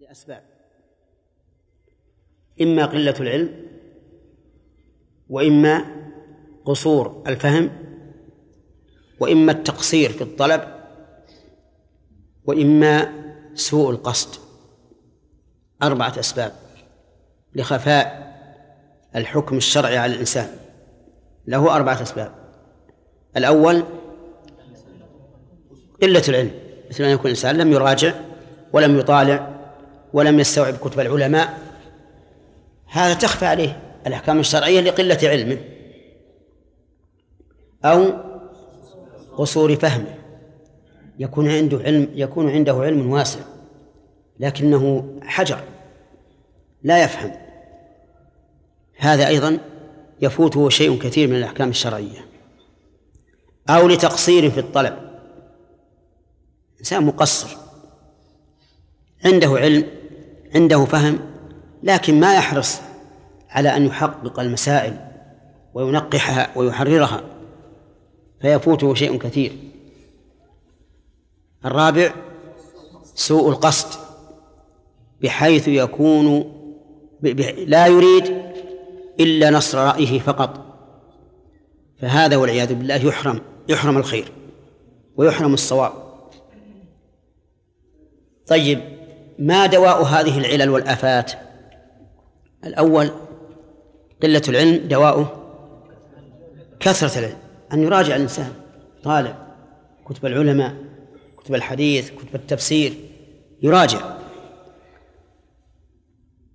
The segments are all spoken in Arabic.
لأسباب. إما قلة العلم وإما قصور الفهم وإما التقصير في الطلب وإما سوء القصد. أربعة أسباب لخفاء الحكم الشرعي على الإنسان. له أربعة أسباب. الأول قلة العلم مثل أن يكون الإنسان لم يراجع ولم يطالع ولم يستوعب كتب العلماء هذا تخفى عليه الأحكام الشرعية لقلة علمه أو قصور فهمه يكون عنده علم يكون عنده علم واسع لكنه حجر لا يفهم. هذا أيضا يفوته شيء كثير من الأحكام الشرعية. أو لتقصير في الطلب. إنسان مقصر. عنده علم عنده فهم لكن ما يحرص على أن يحقق المسائل وينقحها ويحررها فيفوته شيء كثير. الرابع سوء القصد بحيث يكون لا يريد إلا نصر رأيه فقط. فهذا والعياذ بالله يحرم يحرم الخير ويحرم الصواب. طيب ما دواء هذه العلل والآفات؟ الأول قلة العلم دواؤه كثرة العلم أن يراجع الإنسان طالع كتب العلماء كتب الحديث كتب التفسير يراجع.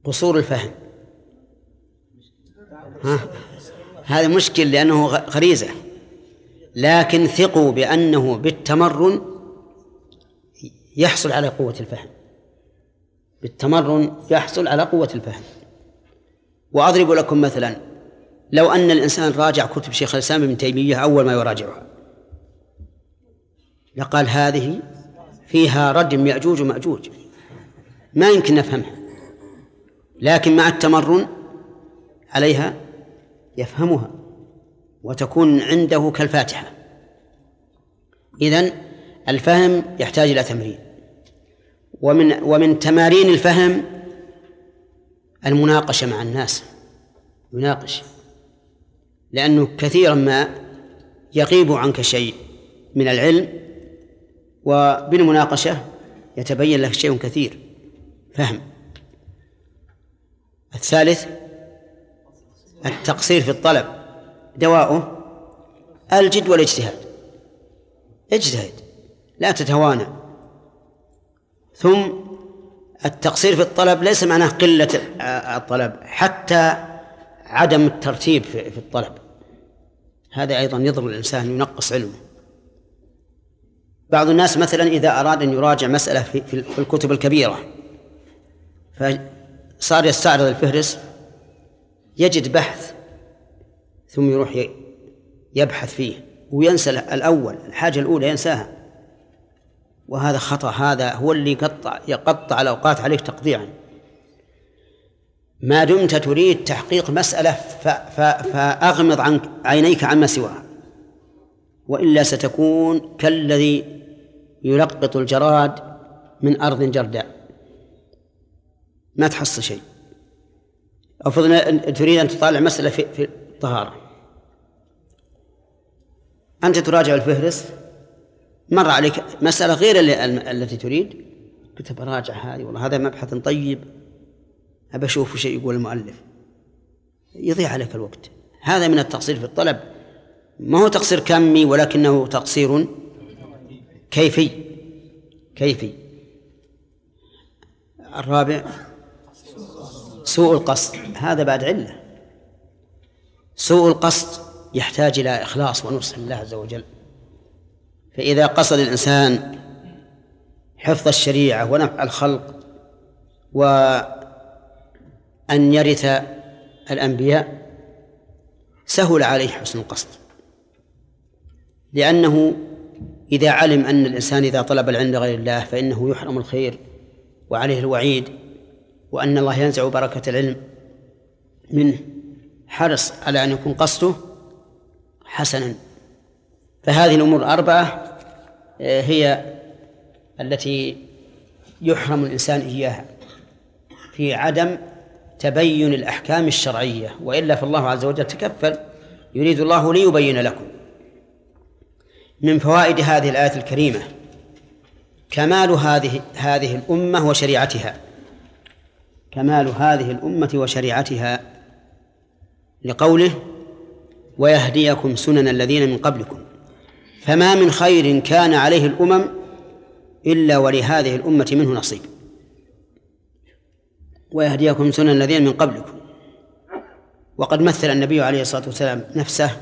قصور الفهم. ها؟ هذا مشكل لأنه غريزة. لكن ثقوا بأنه بالتمرن يحصل على قوة الفهم. بالتمرن يحصل على قوة الفهم. وأضرب لكم مثلا لو أن الإنسان راجع كتب شيخ الإسلام ابن تيمية أول ما يراجعها لقال هذه فيها ردم يأجوج ومأجوج. ما يمكن نفهمها. لكن مع التمرن عليها يفهمها وتكون عنده كالفاتحة. إذن الفهم يحتاج إلى تمرين. ومن ومن تمارين الفهم المناقشة مع الناس يناقش لأنه كثيرا ما يغيب عنك شيء من العلم وبالمناقشة يتبين لك شيء كثير فهم. الثالث التقصير في الطلب دواؤه الجد والاجتهاد. اجتهد لا تتوانى. ثم التقصير في الطلب ليس معناه قلة الطلب حتى عدم الترتيب في الطلب. هذا أيضا يضر الإنسان ينقص علمه. بعض الناس مثلا إذا أراد أن يراجع مسألة في الكتب الكبيرة فصار يستعرض الفهرس يجد بحث ثم يروح يبحث فيه وينسى الأول الحاجة الأولى ينساها. وهذا خطأ هذا هو اللي يقطع يقطع الأوقات عليك تقطيعا. ما دمت تريد تحقيق مسألة فأغمض عن عينيك عما سواها. وإلا ستكون كالذي يلقط الجراد من أرض جرداء. ما تحصل شيء. أفرض تريد أن تطالع مسألة في, في الطهارة أنت تراجع الفهرس؟ مر عليك مسألة غير التي تريد؟ قلت براجع هذه والله هذا مبحث طيب. أبى أشوف شيء يقول المؤلف. يضيع عليك الوقت. هذا من التقصير في الطلب. ما هو تقصير كمي ولكنه تقصير كيفي. كيفي. الرابع سوء القصد. هذا بعد علة. سوء القصد يحتاج إلى إخلاص ونصح لله عز وجل. فإذا قصد الإنسان حفظ الشريعة ونفع الخلق وأن يرث الأنبياء سهل عليه حسن القصد. لأنه إذا علم أن الإنسان إذا طلب العلم لغير الله فإنه يحرم الخير وعليه الوعيد وأن الله ينزع بركة العلم منه حرص على أن يكون قصده حسنا. فهذه الأمور الأربعة آه، هي التي يحرم الإنسان إياها في عدم تبين الأحكام الشرعية وإلا فالله عز وجل تكفل يريد الله ليبين لكم من فوائد هذه الآية الكريمة كمال هذه هذه الأمة وشريعتها. كمال هذه الأمة وشريعتها لقوله ويهديكم سنن الذين من قبلكم فما من خير كان عليه الأمم إلا ولهذه الأمة منه نصيب. ويهديكم سنن الذين من قبلكم. وقد مثل النبي عليه الصلاة والسلام نفسه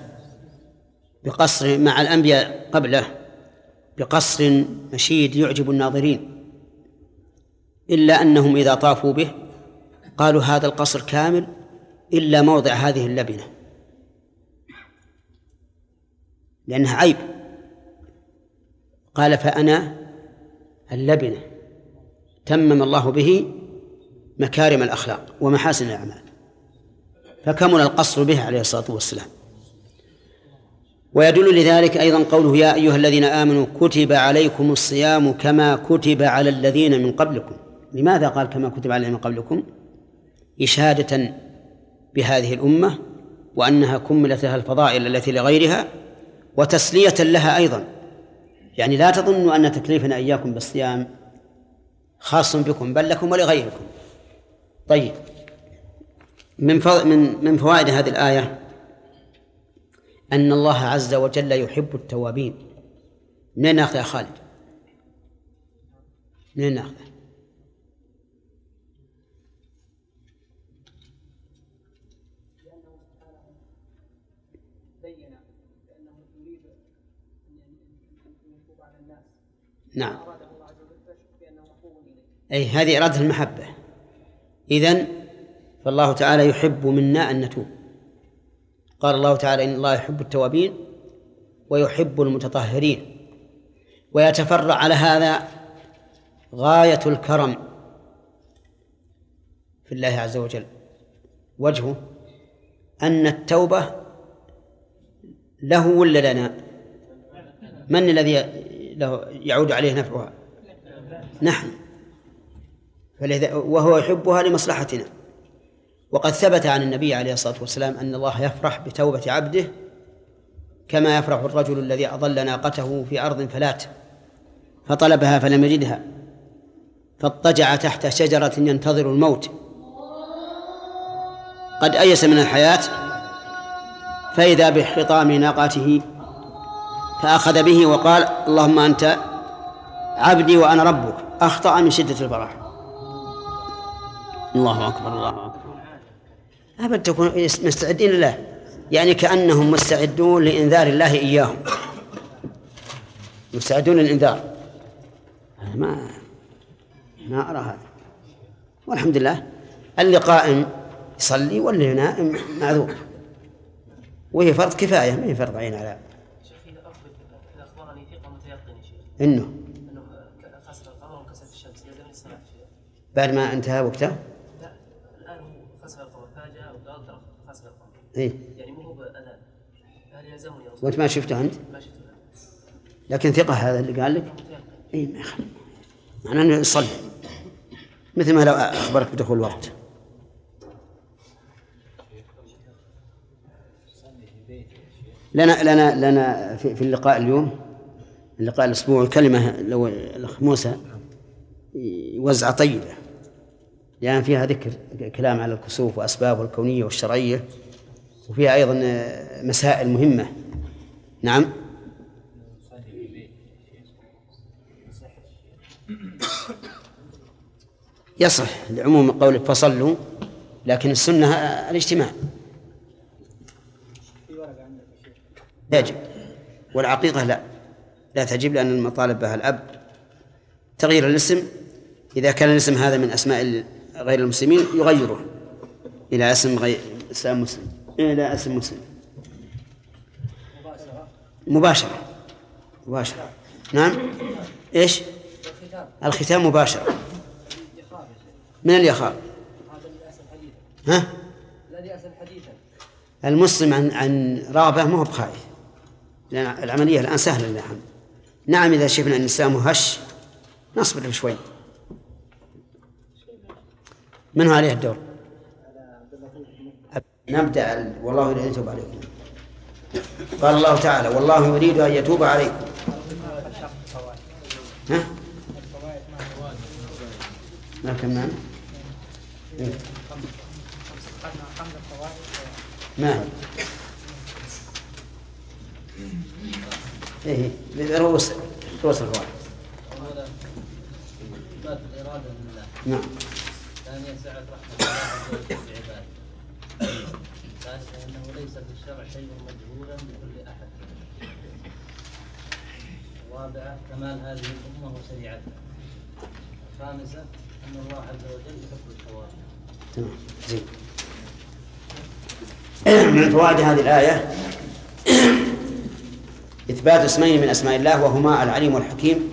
بقصر مع الأنبياء قبله بقصر مشيد يعجب الناظرين. إلا أنهم إذا طافوا به قالوا هذا القصر كامل إلا موضع هذه اللبنة. لأنها عيب. قال فأنا اللبنة. تمم الله به مكارم الأخلاق ومحاسن الأعمال. فكمل القصر به عليه الصلاة والسلام. ويدل لذلك أيضا قوله يا أيها الذين آمنوا كتب عليكم الصيام كما كتب على الذين من قبلكم. لماذا قال كما كتب على الذين من قبلكم؟ إشادة بهذه الأمة وأنها كملت لها الفضائل التي لغيرها وتسلية لها أيضا. يعني لا تظنوا أن تكليفنا إياكم بالصيام خاص بكم بل لكم ولغيركم طيب من من من فوائد هذه الآية أن الله عز وجل يحب التوابين منين ناخذ يا خالد؟ منين ناخذ؟ نعم. أي هذه إرادة المحبة. إذن فالله تعالى يحب منا أن نتوب. قال الله تعالى إن الله يحب التوابين ويحب المتطهرين. ويتفرع على هذا غاية الكرم في الله عز وجل. وجهه أن التوبة له ولا لنا من الذي له يعود عليه نفعها. نحن. وهو يحبها لمصلحتنا. وقد ثبت عن النبي عليه الصلاة والسلام أن الله يفرح بتوبة عبده كما يفرح الرجل الذي أضل ناقته في أرض فلات فطلبها فلم يجدها فاضطجع تحت شجرة ينتظر الموت. قد أيس من الحياة فإذا بحطام ناقته فأخذ به وقال اللهم أنت عبدي وأنا ربك. أخطأ من شدة الفرح الله أكبر الله أكبر. أبدا تكون مستعدين لله يعني كأنهم مستعدون لإنذار الله إياهم. مستعدون للإنذار. ما ما أرى هذا. والحمد لله. اللي قائم يصلي واللي نائم معذور. وهي فرض كفاية ما هي فرض عين على إنه. بعد ما انتهى وقته؟ اي يعني مو هو باذان هل يلزمني وانت ما شفته أنت؟ ما شفته لكن ثقة هذا اللي قال لك؟ اي ما يخلي معناه إنه يصلي مثل ما لو أخبرك بدخول الوقت. لنا لنا لنا في اللقاء اليوم اللقاء الأسبوع كلمه لو الأخ موسى يوزع طيبة. لأن فيها ذكر كلام على الكسوف واسبابه الكونية والشرعية وفيها أيضا مسائل مهمة. نعم. يصح لعموم قولك فصلوا لكن السنة الاجتماع. يجب. والعقيقة لا. لا تجب لأن المطالب بها الأب. تغيير الاسم إذا كان الاسم هذا من أسماء غير المسلمين يغيره إلى اسم غير اسلام مسلم. إلى اسم مسلم. مباشرة. مباشرة. نعم. إيش؟ الختام مباشرة. من اللي يخاف؟ ها؟ المسلم عن عن رغبة ما هو بخايف. لأن العملية الآن سهلة نعم نعم إذا شفنا أن الإسلام هش نصبر شوي من هو عليه الدور؟ نبدأ والله يريد أن يتوب عليكم قال الله تعالى والله يريد أن يتوب عليكم ها؟ ما كمان؟ إيه؟ ما هي؟ إيه رؤوس رؤوس الفوائد. نعم. ثانيا سعة رحمة الله عز وجل بعباده ثالثا انه ليس في الشرع شيء مجهولا لكل احد رابعة كمال هذه الأمة وشريعتها خامسة أن الله عز وجل يحب التواضع تمام زين. من فوائد هذه الآية إثبات اسمين من أسماء الله وهما العليم والحكيم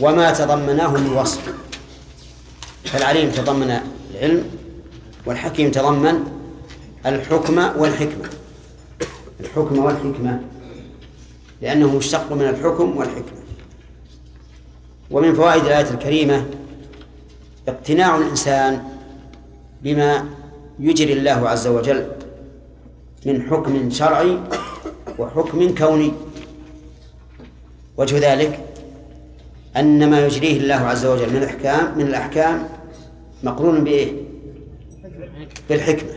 وما تضمناه من وصف. فالعليم تضمن العلم والحكيم تضمن الحكم والحكمة. الحكم والحكمة لأنه مشتق من الحكم والحكمة. ومن فوائد الآية الكريمة اقتناع الإنسان بما يجري الله عز وجل من حكم شرعي وحكم كوني. وجه ذلك أن ما يجريه الله عز وجل من الأحكام من الأحكام مقرون بإيه؟ بالحكمة.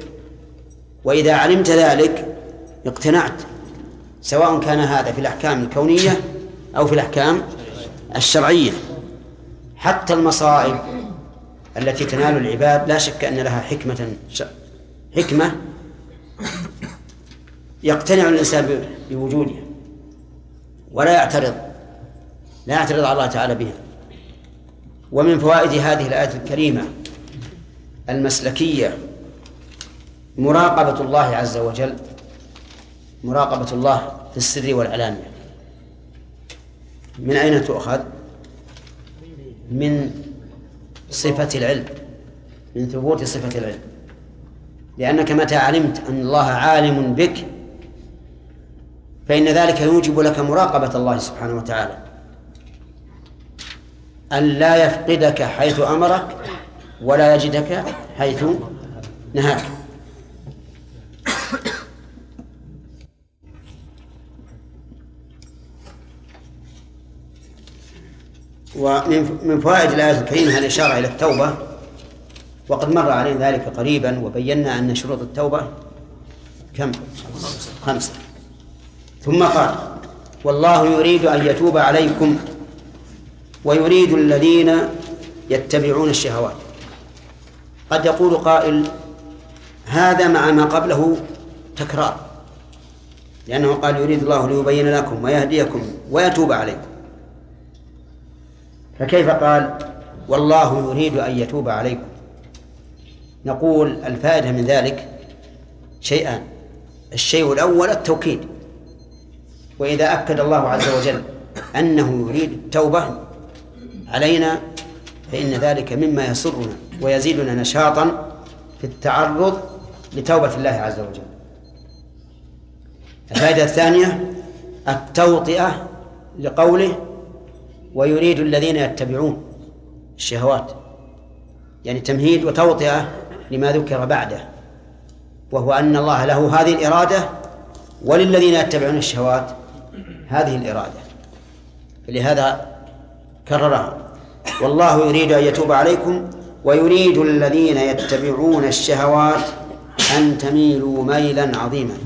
وإذا علمت ذلك اقتنعت سواء كان هذا في الأحكام الكونية أو في الأحكام الشرعية. حتى المصائب التي تنال العباد لا شك أن لها حكمة حكمة يقتنع الإنسان بوجودها ولا يعترض لا يعترض على الله تعالى بها. ومن فوائد هذه الآية الكريمة المسلكية مراقبة الله عز وجل مراقبة الله في السر والعلانية. من أين تؤخذ؟ من صفة العلم من ثبوت صفة العلم. لأنك متى علمت أن الله عالم بك فإن ذلك يوجب لك مراقبة الله سبحانه وتعالى. أن لا يفقدك حيث أمرك ولا يجدك حيث نهاك. ومن من فوائد الآية الكريمة الإشارة إلى التوبة وقد مر علينا ذلك قريبا وبينا أن شروط التوبة كم؟ خمسة. ثم قال والله يريد أن يتوب عليكم ويريد الذين يتبعون الشهوات. قد يقول قائل هذا مع ما قبله تكرار لأنه قال يريد الله ليبين لكم ويهديكم ويتوب عليكم. فكيف قال والله يريد أن يتوب عليكم؟ نقول الفائدة من ذلك شيئان الشيء الأول التوكيد. وإذا أكد الله عز وجل أنه يريد التوبة علينا فإن ذلك مما يسرنا ويزيدنا نشاطا في التعرض لتوبة الله عز وجل. الفائدة الثانية التوطئة لقوله ويريد الذين يتبعون الشهوات. يعني تمهيد وتوطئة لما ذكر بعده وهو أن الله له هذه الإرادة وللذين يتبعون الشهوات. هذه الإرادة. لهذا كررها. والله يريد أن يتوب عليكم ويريد الذين يتبعون الشهوات أن تميلوا ميلا عظيما.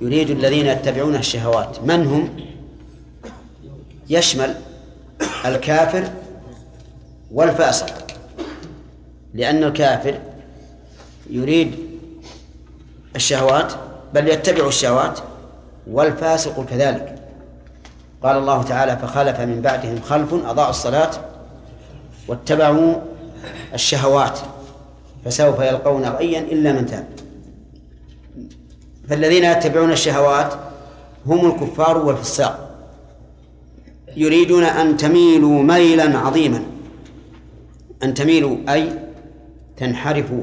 يريد الذين يتبعون الشهوات. من هم؟ يشمل الكافر والفاسق. لأن الكافر يريد الشهوات بل يتبع الشهوات والفاسق كذلك. قال الله تعالى فخلف من بعدهم خلف أضاعوا الصلاة واتبعوا الشهوات فسوف يلقون غيا إلا من تاب. فالذين يتبعون الشهوات هم الكفار والفساق يريدون أن تميلوا ميلا عظيما. أن تميلوا أي تنحرفوا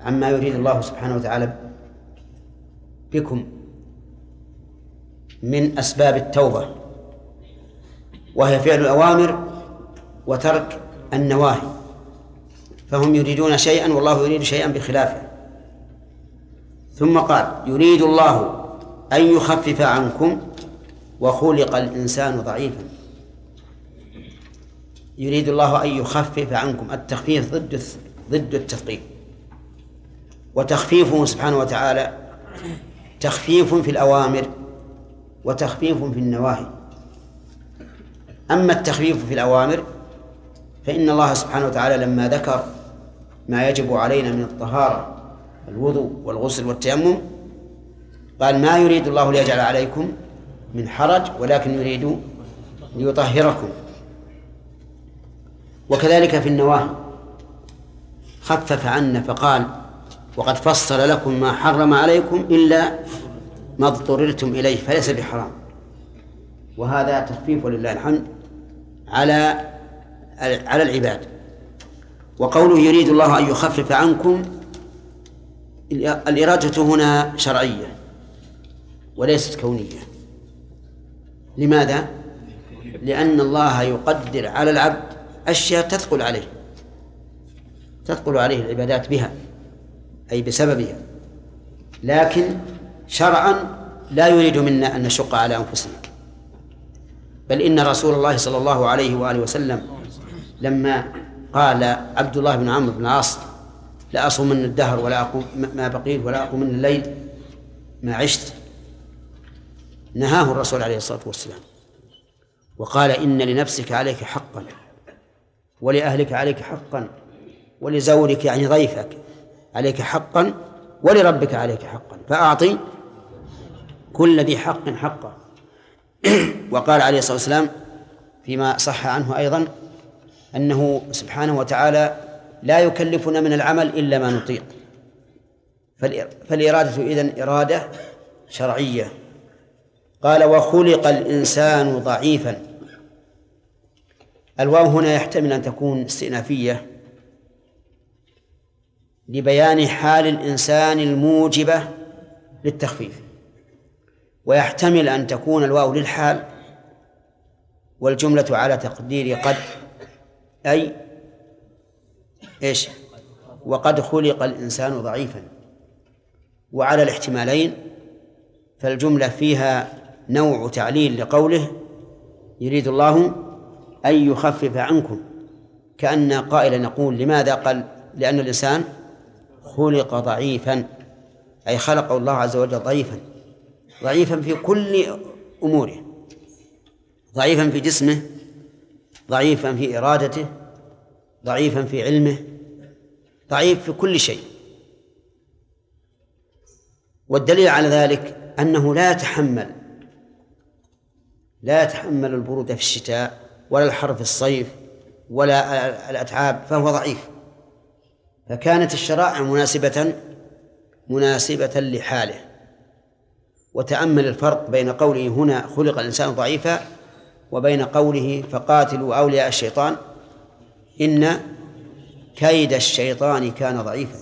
عما يريد الله سبحانه وتعالى بكم. من أسباب التوبة وهي فعل الأوامر وترك النواهي فهم يريدون شيئا والله يريد شيئا بخلافه. ثم قال يريد الله أن يخفف عنكم وخلق الإنسان ضعيفا. يريد الله أن يخفف عنكم التخفيف ضد ضد التثقيف. وتخفيفه سبحانه وتعالى تخفيف في الأوامر وتخفيف في النواهي. أما التخفيف في الأوامر فإن الله سبحانه وتعالى لما ذكر ما يجب علينا من الطهارة الوضوء والغسل والتيمم قال ما يريد الله ليجعل عليكم من حرج ولكن يريد ليطهركم. وكذلك في النواهي. خفف عنا فقال وقد فصل لكم ما حرم عليكم إلا ما اضطررتم إليه فليس بحرام. وهذا تخفيف ولله الحمد على على العباد. وقوله يريد الله أن يخفف عنكم الإرادة هنا شرعية وليست كونية. لماذا؟ لأن الله يقدر على العبد أشياء تثقل عليه. تثقل عليه العبادات بها أي بسببها. لكن شرعا لا يريد منا أن نشق على أنفسنا. بل إن رسول الله صلى الله عليه وآله وسلم لما قال عبد الله بن عمرو بن العاص لا أصومن الدهر ولا أقوم ما بقيت ولا أقوم من الليل ما عشت. نهاه الرسول عليه الصلاة والسلام. وقال إن لنفسك عليك حقا ولأهلك عليك حقا ولزورك يعني ضيفك عليك حقا ولربك عليك حقا فأعطي كل ذي حق حقه. وقال عليه الصلاة والسلام فيما صح عنه أيضا أنه سبحانه وتعالى لا يكلفنا من العمل إلا ما نطيق. فالإرادة إذن إرادة شرعية. قال وخلق الإنسان ضعيفا. الواو هنا يحتمل أن تكون استئنافية لبيان حال الإنسان الموجبة للتخفيف. ويحتمل أن تكون الواو للحال والجملة على تقدير قد أي إيش؟ وقد خلق الإنسان ضعيفا. وعلى الاحتمالين فالجملة فيها نوع تعليل لقوله يريد الله أن يخفف عنكم. كأن قائلا يقول لماذا قال؟ لأن الإنسان خلق ضعيفا أي خلقه الله عز وجل ضعيفا. ضعيفا في كل أموره ضعيفا في جسمه ضعيفا في إرادته ضعيفا في علمه ضعيف في كل شيء. والدليل على ذلك أنه لا يتحمل لا يتحمل البرودة في الشتاء ولا الحر في الصيف ولا الأتعاب فهو ضعيف. فكانت الشرائع مناسبة مناسبة لحاله. وتأمل الفرق بين قوله هنا خلق الإنسان ضعيفا وبين قوله فقاتلوا أولياء الشيطان إن كيد الشيطان كان ضعيفا.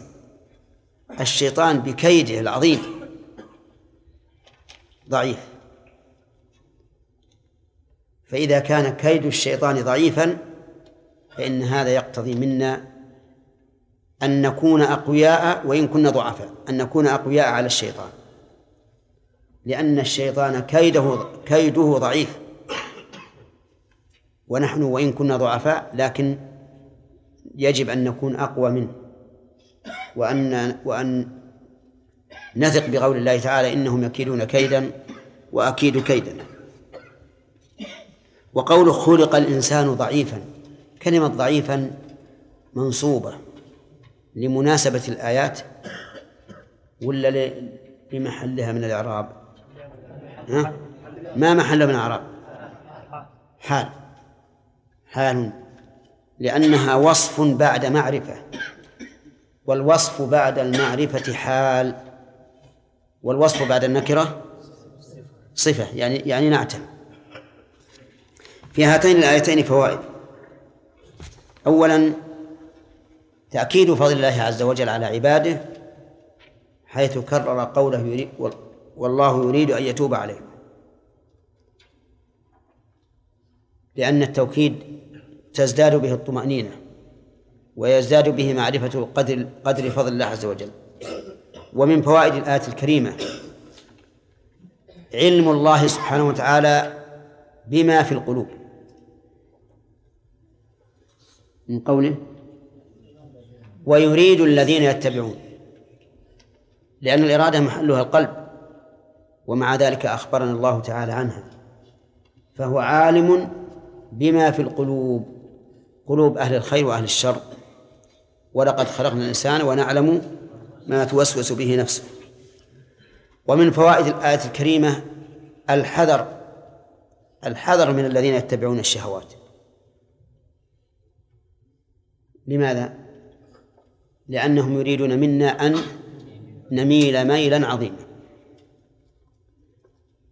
الشيطان بكيده العظيم ضعيف. فإذا كان كيد الشيطان ضعيفا فإن هذا يقتضي منا أن نكون أقوياء وإن كنا ضعفاء أن نكون أقوياء على الشيطان. لأن الشيطان كيده كيده ضعيف. ونحن وإن كنا ضعفاء لكن يجب أن نكون أقوى منه. وأن وأن نثق بقول الله تعالى إنهم يكيدون كيدا وأكيد كيدا. وقوله خلق الإنسان ضعيفا كلمة ضعيفا منصوبة لمناسبة الآيات ولا لمحلها من الإعراب؟ ها؟ ما محل من الإعراب حال. حال. لأنها وصف بعد معرفة. والوصف بعد المعرفة حال. والوصف بعد النكرة صفة. يعني يعني نعتم. في هاتين الآيتين فوائد. أولا تأكيد فضل الله عز وجل على عباده حيث كرر قوله والله يريد أن يتوب عليهم لأن التوكيد تزداد به الطمأنينة ويزداد به معرفة قدر قدر فضل الله عز وجل. ومن فوائد الآية الكريمة علم الله سبحانه وتعالى بما في القلوب. من قوله ويريد الذين يتبعون لأن الإرادة محلها القلب. ومع ذلك أخبرنا الله تعالى عنها. فهو عالم بما في القلوب قلوب أهل الخير وأهل الشر. ولقد خلقنا الإنسان ونعلم ما توسوس به نفسه. ومن فوائد الآية الكريمة الحذر الحذر من الذين يتبعون الشهوات. لماذا؟ لأنهم يريدون منا أن نميل ميلا عظيما.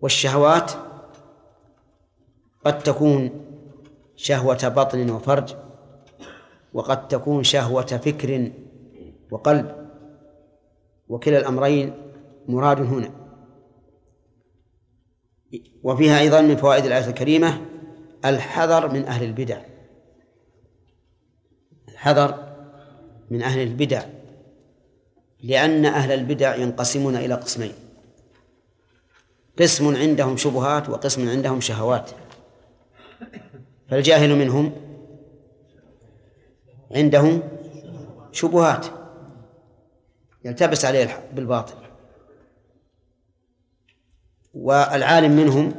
والشهوات قد تكون شهوة بطن وفرج وقد تكون شهوة فكر وقلب وكلا الأمرين مراد هنا. وفيها أيضا من فوائد الآية الكريمة الحذر من أهل البدع. الحذر من أهل البدع لأن أهل البدع ينقسمون إلى قسمين. قسم عندهم شبهات وقسم عندهم شهوات. فالجاهل منهم عندهم شبهات. يلتبس عليه بالباطل. والعالم منهم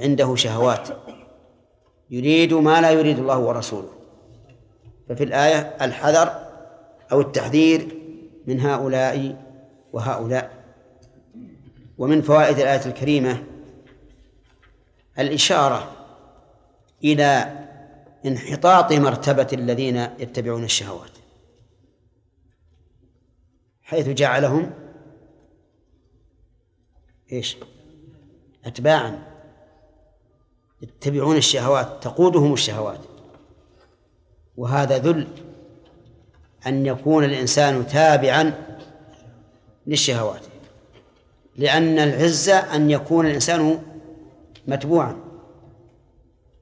عنده شهوات. يريد ما لا يريد الله ورسوله. ففي الآية الحذر أو التحذير من هؤلاء وهؤلاء. ومن فوائد الآية الكريمة الإشارة إلى انحطاط مرتبة الذين يتبعون الشهوات حيث جعلهم إيش؟ أتباعا يتبعون الشهوات تقودهم الشهوات وهذا ذل أن يكون الإنسان تابعا للشهوات لأن العزة أن يكون الإنسان متبوعا.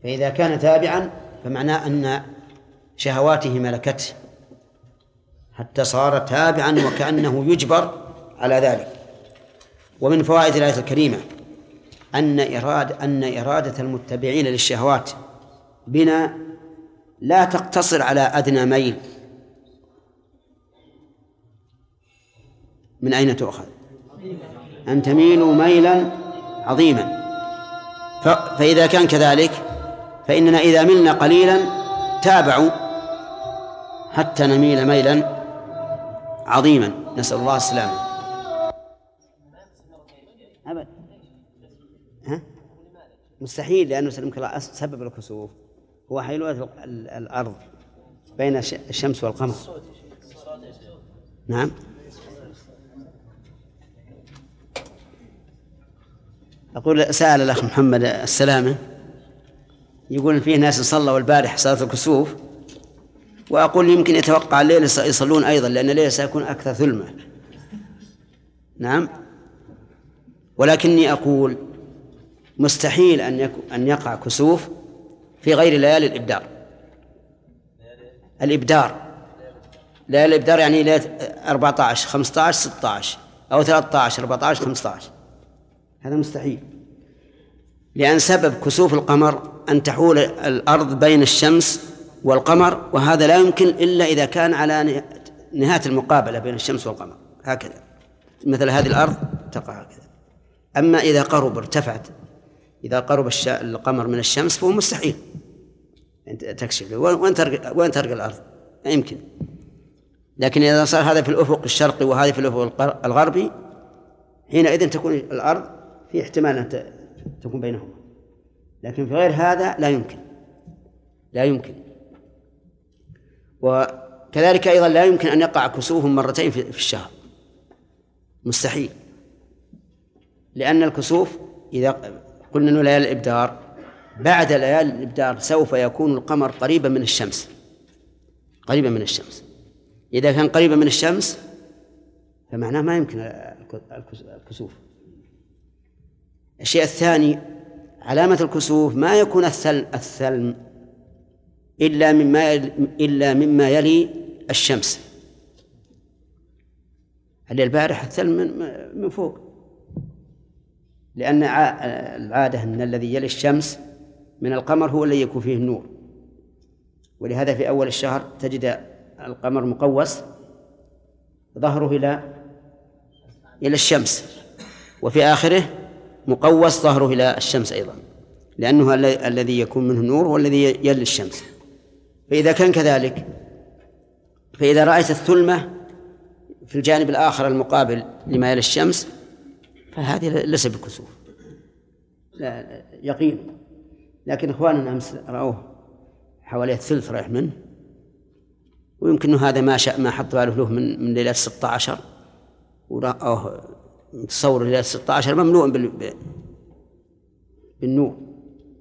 فإذا كان تابعا فمعناه أن شهواته ملكته حتى صار تابعا وكأنه يجبر على ذلك. ومن فوائد الآية الكريمة أن إرادة أن إرادة المتبعين للشهوات بنا لا تقتصر على أدنى ميل. من أين تؤخذ؟ أن تميلوا ميلا عظيما. فإذا كان كذلك فإننا إذا ملنا قليلا تابعوا حتى نميل ميلا عظيما. نسأل الله السلامة. أبد. ها؟ مستحيل لأنه سبب الكسوف. هو حيلولة الأرض بين الشمس والقمر. نعم. أقول سأل الأخ محمد السلامة. يقول فيه ناس صلوا البارح صلاة الكسوف وأقول يمكن يتوقع الليل يصلون أيضا لأن الليل سيكون أكثر ثلمة. نعم. ولكني أقول مستحيل أن أن يقع كسوف في غير ليالي الإبدار. الإبدار. ليالي الإبدار يعني ليلة 14 15 16 أو 13 14 15 هذا مستحيل. لأن سبب كسوف القمر أن تحول الأرض بين الشمس والقمر وهذا لا يمكن إلا إذا كان على نهاية المقابلة بين الشمس والقمر. هكذا. مثل هذه الأرض تقع هكذا. أما إذا قرب ارتفعت إذا قرب القمر من الشمس فهو مستحيل. تكشف وين ترقى وين ترقى الأرض؟ لا يمكن. لكن إذا صار هذا في الأفق الشرقي وهذا في الأفق الغربي حينئذ تكون الأرض في احتمال أن تكون بينهما. لكن في غير هذا لا يمكن. لا يمكن. وكذلك أيضا لا يمكن أن يقع كسوف مرتين في الشهر. مستحيل. لأن الكسوف إذا قلنا أنه ليالي الإبدار بعد ليالي الإبدار سوف يكون القمر قريبا من الشمس. قريبا من الشمس. إذا كان قريبا من الشمس فمعناه ما يمكن الكسوف. الشيء الثاني علامة الكسوف ما يكون الثلم الثلم إلا مما إلا مما يلي الشمس. اللي البارح الثلج من من فوق. لأن العادة أن الذي يلي الشمس من القمر هو الذي يكون فيه النور. ولهذا في أول الشهر تجد القمر مقوس ظهره إلى إلى الشمس. وفي آخره مقوس ظهره إلى الشمس أيضا لأنه الذي يكون منه النور هو الذي يلي الشمس. فإذا كان كذلك فإذا رأيت الثلمة في الجانب الآخر المقابل لما يلي الشمس فهذه ليس بكسوف. لا يقين. لكن إخواننا أمس رأوه حوالي الثلث رايح منه ويمكن هذا ما شاء ما حط باله له من من ليلة 16 ورأوه متصور ليلة 16 مملوء بال بالنور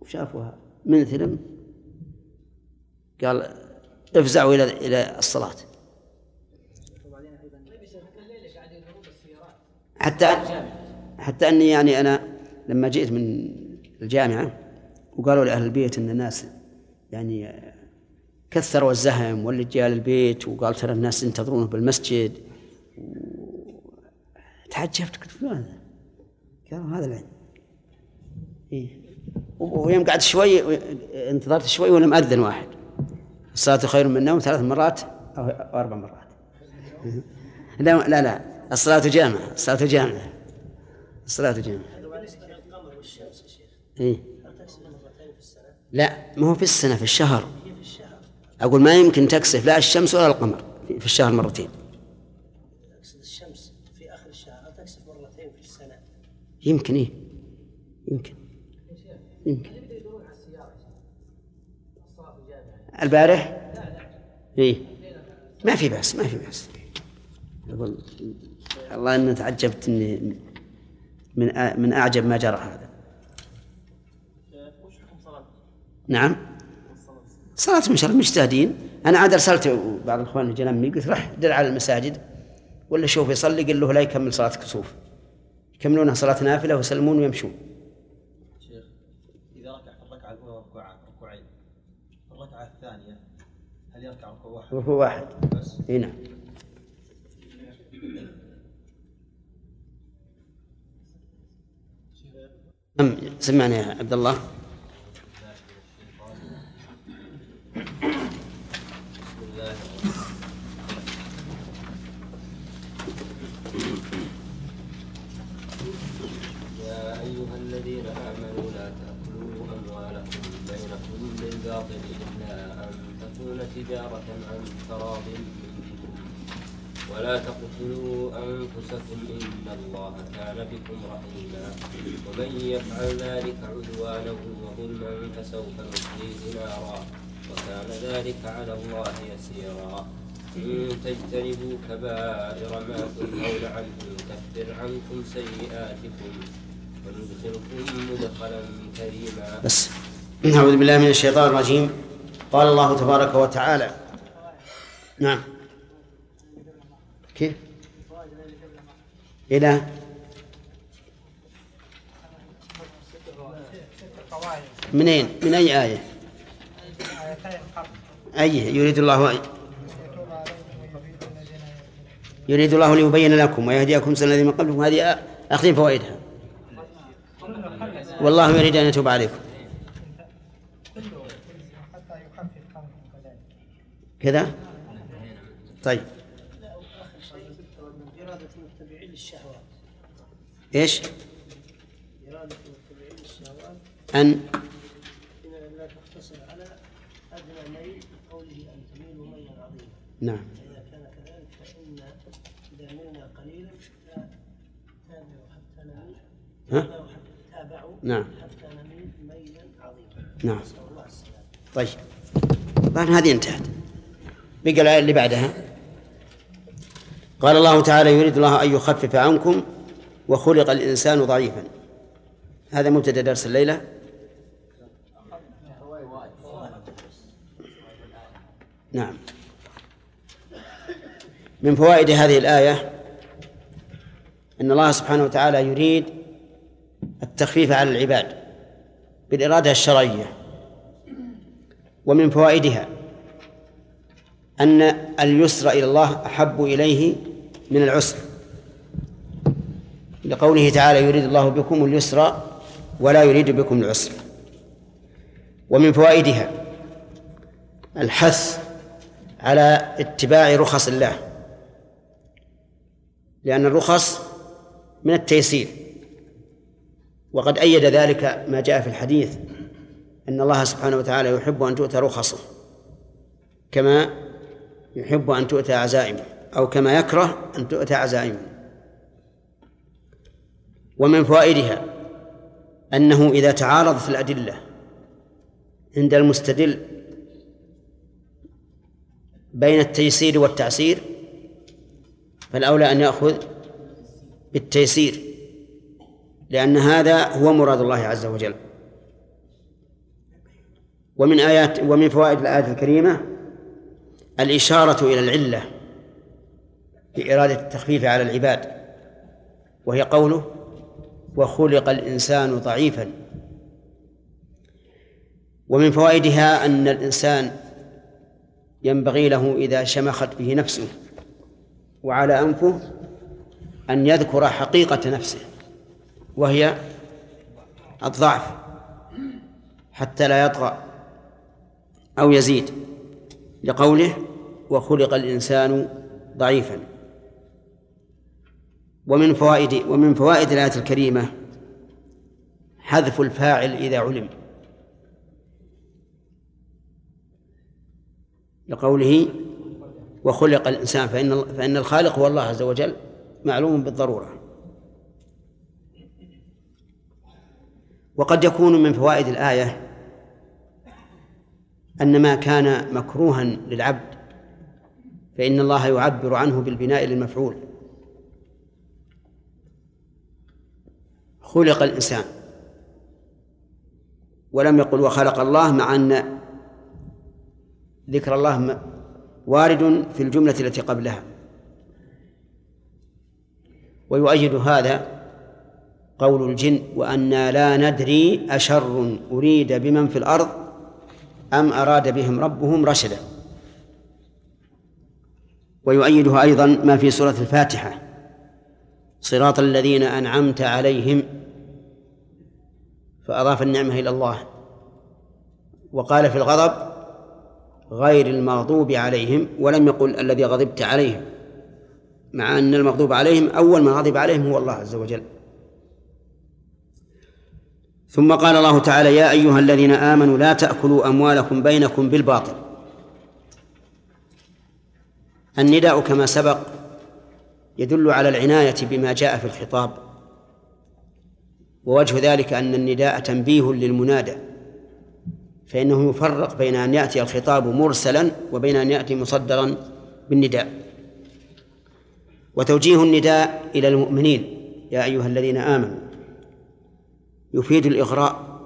وشافوها من ثلم؟ قال افزعوا إلى إلى الصلاة. حتى حتى أني يعني أنا لما جئت من الجامعة وقالوا لأهل البيت أن الناس يعني كثروا الزهم واللي جاء للبيت وقال ترى الناس ينتظرونه بالمسجد تعجبت قلت هذا قالوا هذا العلم إيه. ويوم قعدت شوي انتظرت شوي ولم أذن واحد. الصلاة خير من النوم ثلاث مرات أو أربع مرات. لا لا لا. الصلاة جامعة الصلاة جامعة. الصلاة جامعة. إيه. لا ما هو في السنة في الشهر. أقول ما يمكن تكسف لا الشمس ولا القمر في الشهر مرتين تكسف الشمس في آخر الشهر تكسف مرتين في السنة يمكن إيه؟ يمكن. يمكن. البارح؟ إيه. ما في بأس ما في بأس. أقول الله إني تعجبت إني من من أعجب ما جرى هذا. نعم. صلاة شرط مجتهدين. أنا عاد أرسلت بعض الإخوان الجنمي قلت راح دل على المساجد ولا شوف يصلي قال له لا يكمل صلاة كسوف. يكملونها صلاة نافلة ويسلمون ويمشون. شيخ إذا ركع في الركعة الأولى ركوعين في الركعة الثانية هل يركع ركوع واحد؟ ركوع واحد. بس. إي نعم. أم سمعني يا عبد الله يا أيها الذين آمنوا لا تأكلوا أموالكم بينكم بالباطل إلا أن تكون تجارة عن تراض منكم. ولا تقتلوا أنفسكم إن الله كان بكم رحيما. ومن يفعل ذلك عدوانا وظلما فسوف نصليه نارا وكان ذلك على الله يسيرا. إن تجتنبوا كبائر ما تنهون عنه نكفر عنكم سيئاتكم. وندخلكم مدخلا كريما. بس. نعوذ بالله من الشيطان الرجيم. قال الله تبارك وتعالى. نعم. كيف؟ إلى؟ منين من أي آية؟ أي يريد الله يريد الله ليبين لكم ويهديكم سنة الذين من قبلكم. هذه أخذين فوائدها. والله يريد أن يتوب عليكم. كذا طيب. إرادة إيش؟ إرادة أن؟ لا تقتصر على أدنى ميل أن ميلا عظيما نعم. فإذا كان كذلك فإن إذا قليلا حتى نميل ها؟ نعم. حتى نميل ميلا عظيما نعم. طيب. الآن هذه انتهت. بقى الآية اللي بعدها. قال الله تعالى يريد الله أن يخفف عنكم وخلق الإنسان ضعيفا. هذا مبتدأ درس الليلة. نعم. من فوائد هذه الآية أن الله سبحانه وتعالى يريد التخفيف على العباد بالإرادة الشرعية ومن فوائدها أن اليسر إلى الله أحب إليه من العسر. لقوله تعالى يريد الله بكم اليسر ولا يريد بكم العسر. ومن فوائدها الحث على اتباع رخص الله. لأن الرخص من التيسير. وقد أيد ذلك ما جاء في الحديث أن الله سبحانه وتعالى يحب أن تؤتى رخصه. كما يحب أن تؤتى عزائمه أو كما يكره أن تؤتى عزائمه. ومن فوائدها أنه إذا تعارضت الأدلة عند المستدل بين التيسير والتعسير فالأولى أن يأخذ بالتيسير لأن هذا هو مراد الله عز وجل. ومن آيات ومن فوائد الآية الكريمة الإشارة إلى العلة بإرادة التخفيف على العباد وهي قوله وخلق الإنسان ضعيفا. ومن فوائدها أن الإنسان ينبغي له إذا شمخت به نفسه وعلى أنفه أن يذكر حقيقة نفسه وهي الضعف حتى لا يطغى أو يزيد. لقوله وخلق الإنسان ضعيفا. ومن فوائد ومن فوائد الآية الكريمة حذف الفاعل إذا علم. لقوله وخلق الإنسان فإن فإن الخالق هو الله عز وجل معلوم بالضرورة. وقد يكون من فوائد الآية أن ما كان مكروها للعبد فإن الله يعبر عنه بالبناء للمفعول. خلق الإنسان. ولم يقل وخلق الله مع أن ذكر الله وارد في الجملة التي قبلها. ويؤيد هذا قول الجن وأنا لا ندري أشر أريد بمن في الأرض أم أراد بهم ربهم رشدا. ويؤيده أيضا ما في سورة الفاتحة. صراط الذين أنعمت عليهم فأضاف النعمة إلى الله. وقال في الغضب غير المغضوب عليهم ولم يقل الذي غضبت عليهم مع أن المغضوب عليهم أول من غضب عليهم هو الله عز وجل. ثم قال الله تعالى يا أيها الذين آمنوا لا تأكلوا أموالكم بينكم بالباطل. النداء كما سبق يدل على العناية بما جاء في الخطاب ووجه ذلك أن النداء تنبيه للمنادى فإنه يفرق بين أن يأتي الخطاب مرسلا وبين أن يأتي مصدرا بالنداء. وتوجيه النداء إلى المؤمنين يا أيها الذين آمنوا. يفيد الإغراء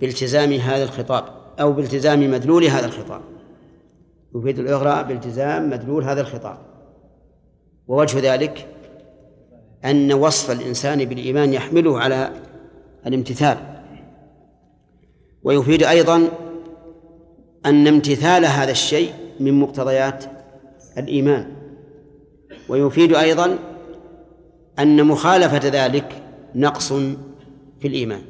بالتزام هذا الخطاب أو بالتزام مدلول هذا الخطاب. يفيد الإغراء بالتزام مدلول هذا الخطاب. ووجه ذلك أن وصف الإنسان بالإيمان يحمله على الامتثال. ويفيد أيضا أن امتثال هذا الشيء من مقتضيات الإيمان. ويفيد أيضا أن مخالفة ذلك نقص في الإيمان.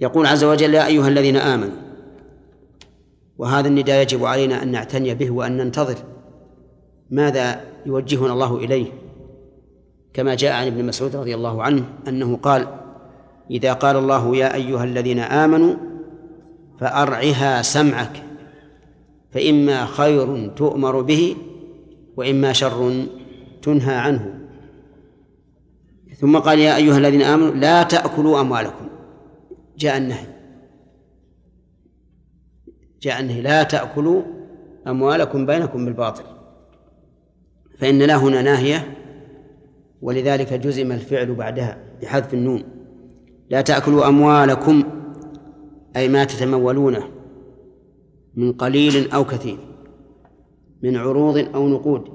يقول عز وجل يا أيها الذين آمنوا وهذا النداء يجب علينا أن نعتني به وأن ننتظر ماذا يوجهنا الله إليه. كما جاء عن ابن مسعود رضي الله عنه أنه قال إذا قال الله يا أيها الذين آمنوا فأرعها سمعك فإما خير تؤمر به وإما شر تنهى عنه. ثم قال يا أيها الذين آمنوا لا تأكلوا أموالكم. جاء النهي. جاء النهي. لا تأكلوا أموالكم بينكم بالباطل. فإن لا هنا ناهية ولذلك جزم الفعل بعدها بحذف النون. لا تأكلوا أموالكم أي ما تتمولونه من قليل أو كثير من عروض أو نقود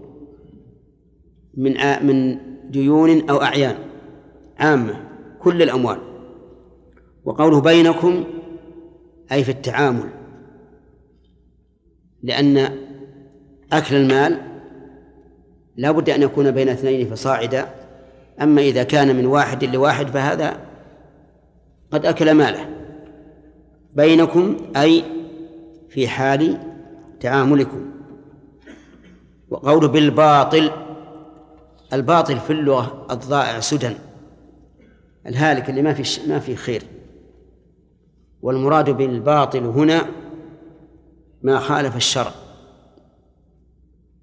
من من ديون أو أعيان. عامة كل الأموال. وقوله بينكم أي في التعامل. لأن أكل المال لا بد أن يكون بين اثنين فصاعدا. أما إذا كان من واحد لواحد فهذا قد أكل ماله. بينكم أي في حال تعاملكم. وقوله بالباطل الباطل في اللغة الضائع سدى. الهالك اللي ما في ما في خير. والمراد بالباطل هنا ما خالف الشرع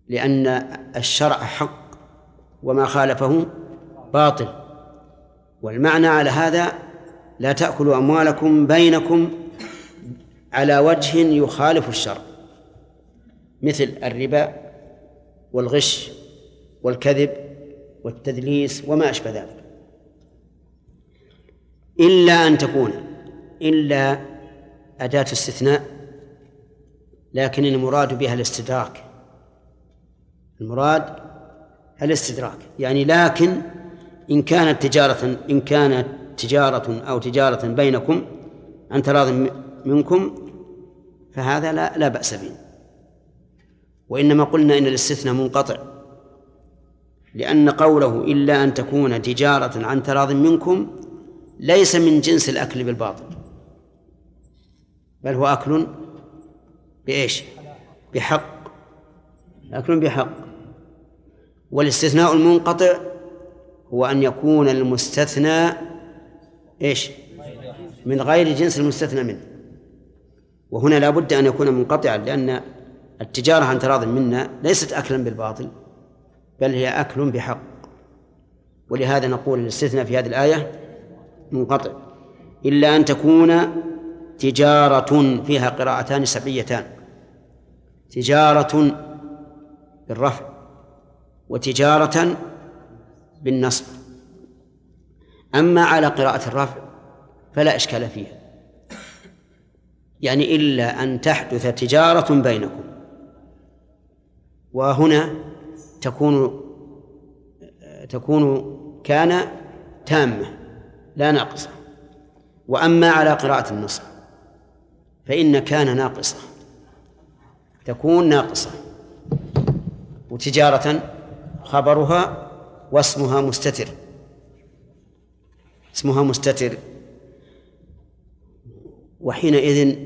لأن الشرع حق وما خالفه باطل. والمعنى على هذا لا تأكلوا أموالكم بينكم على وجه يخالف الشرع مثل الربا والغش والكذب والتدليس وما أشبه ذلك. إلا أن تكون إلا أداة استثناء لكن المراد بها الاستدراك. المراد الاستدراك يعني لكن إن كانت تجارة إن كانت تجارة أو تجارة بينكم عن تراض منكم فهذا لا لا بأس به. وإنما قلنا إن الاستثناء منقطع لأن قوله إلا أن تكون تجارة عن تراض منكم ليس من جنس الأكل بالباطل. بل هو أكل بإيش؟ بحق. أكل بحق. والاستثناء المنقطع هو أن يكون المستثنى إيش؟ من غير جنس المستثنى منه. وهنا لا بد أن يكون منقطعا لأن التجارة عن تراض منا ليست أكلا بالباطل بل هي أكل بحق. ولهذا نقول الاستثناء في هذه الآية منقطع. إلا أن تكون تجارة فيها قراءتان سبعيتان. تجارة بالرفع وتجارة بالنصب. أما على قراءة الرفع فلا إشكال فيها. يعني إلا أن تحدث تجارة بينكم. وهنا تكون تكون كان تامة. لا ناقصة. وأما على قراءة النصب فإن كان ناقصة. تكون ناقصة. وتجارة خبرها واسمها مستتر. اسمها مستتر. وحينئذ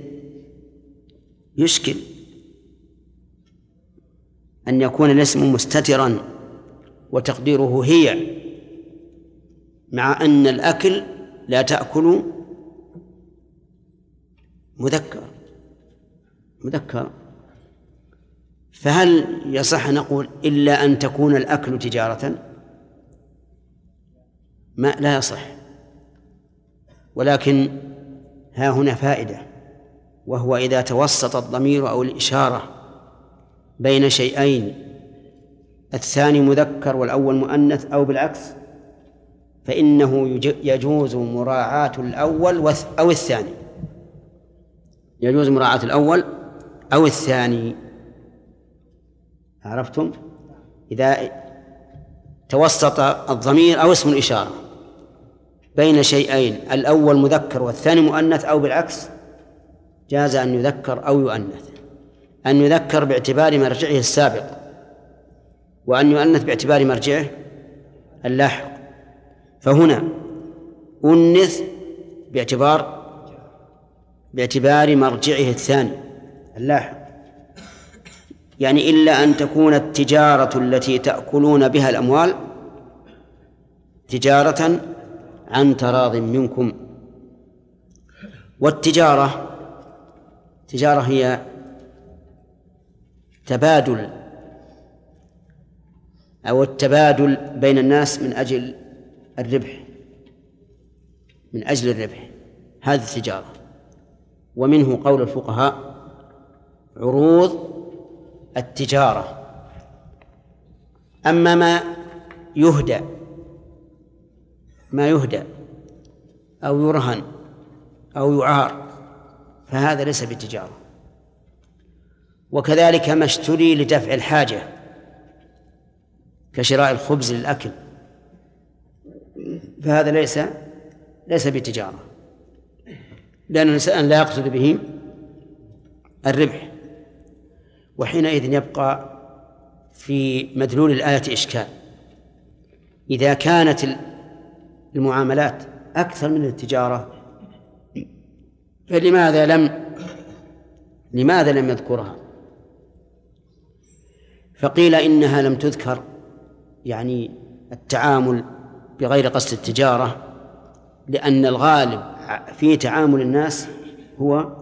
يشكل أن يكون الاسم مستترا وتقديره هي. مع أن الأكل لا تأكل مذكر. مذكر. فهل يصح نقول إلا أن تكون الأكل تجارة؟ ما لا يصح. ولكن ها هنا فائدة وهو إذا توسط الضمير أو الإشارة بين شيئين الثاني مذكر والأول مؤنث أو بالعكس فإنه يجوز مراعاة الأول أو الثاني. يجوز مراعاة الأول أو الثاني. عرفتم؟ إذا توسط الضمير أو اسم الإشارة بين شيئين الأول مذكر والثاني مؤنث أو بالعكس جاز أن يذكر أو يؤنث. أن يذكر باعتبار مرجعه السابق وأن يؤنث باعتبار مرجعه اللاحق فهنا أنث باعتبار باعتبار مرجعه الثاني. اللاحق. يعني إلا أن تكون التجارة التي تأكلون بها الأموال تجارة عن تراض منكم. والتجارة تجارة هي تبادل أو التبادل بين الناس من أجل الربح من أجل الربح هذه التجارة. ومنه قول الفقهاء عروض التجارة. أما ما يهدى ما يهدى أو يرهن أو يعار فهذا ليس بالتجارة. وكذلك ما اشتري لدفع الحاجة كشراء الخبز للأكل. فهذا ليس ليس بتجارة. لأن الإنسان لا يقصد به الربح. وحينئذ يبقى في مدلول الآية إشكال. إذا كانت المعاملات أكثر من التجارة فلماذا لم لماذا لم يذكرها؟ فقيل إنها لم تذكر يعني التعامل بغير قصد التجارة لأن الغالب في تعامل الناس هو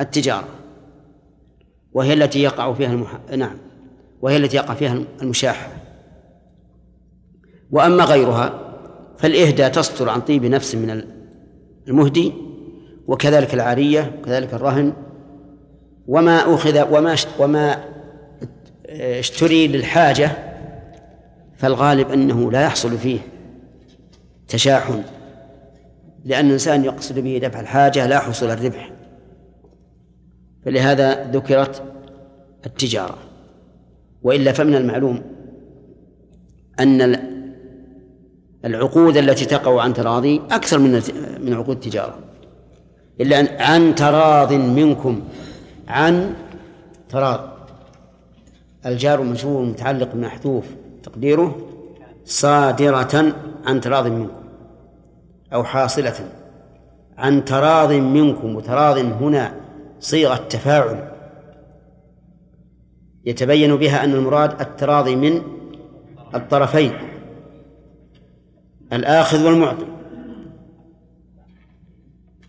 التجارة وهي التي يقع فيها المح... نعم وهي التي يقع فيها المشاحة وأما غيرها فالإهدى تصدر عن طيب نفس من المهدي وكذلك العارية وكذلك الرهن. وما أخذ وما وما اشتري للحاجة فالغالب أنه لا يحصل فيه. تشاحن. لأن الإنسان يقصد به دفع الحاجة لا حصول الربح. فلهذا ذكرت التجارة. وإلا فمن المعلوم أن العقود التي تقع عن تراضي أكثر من من عقود التجارة. إلا أن عن تراض منكم عن تراض. الجار المجرور متعلق بمحذوف تقديره. صادرة عن تراض منكم أو حاصلة عن تراض منكم وتراض هنا صيغة تفاعل يتبين بها أن المراد التراضي من الطرفين الآخذ والمعطي.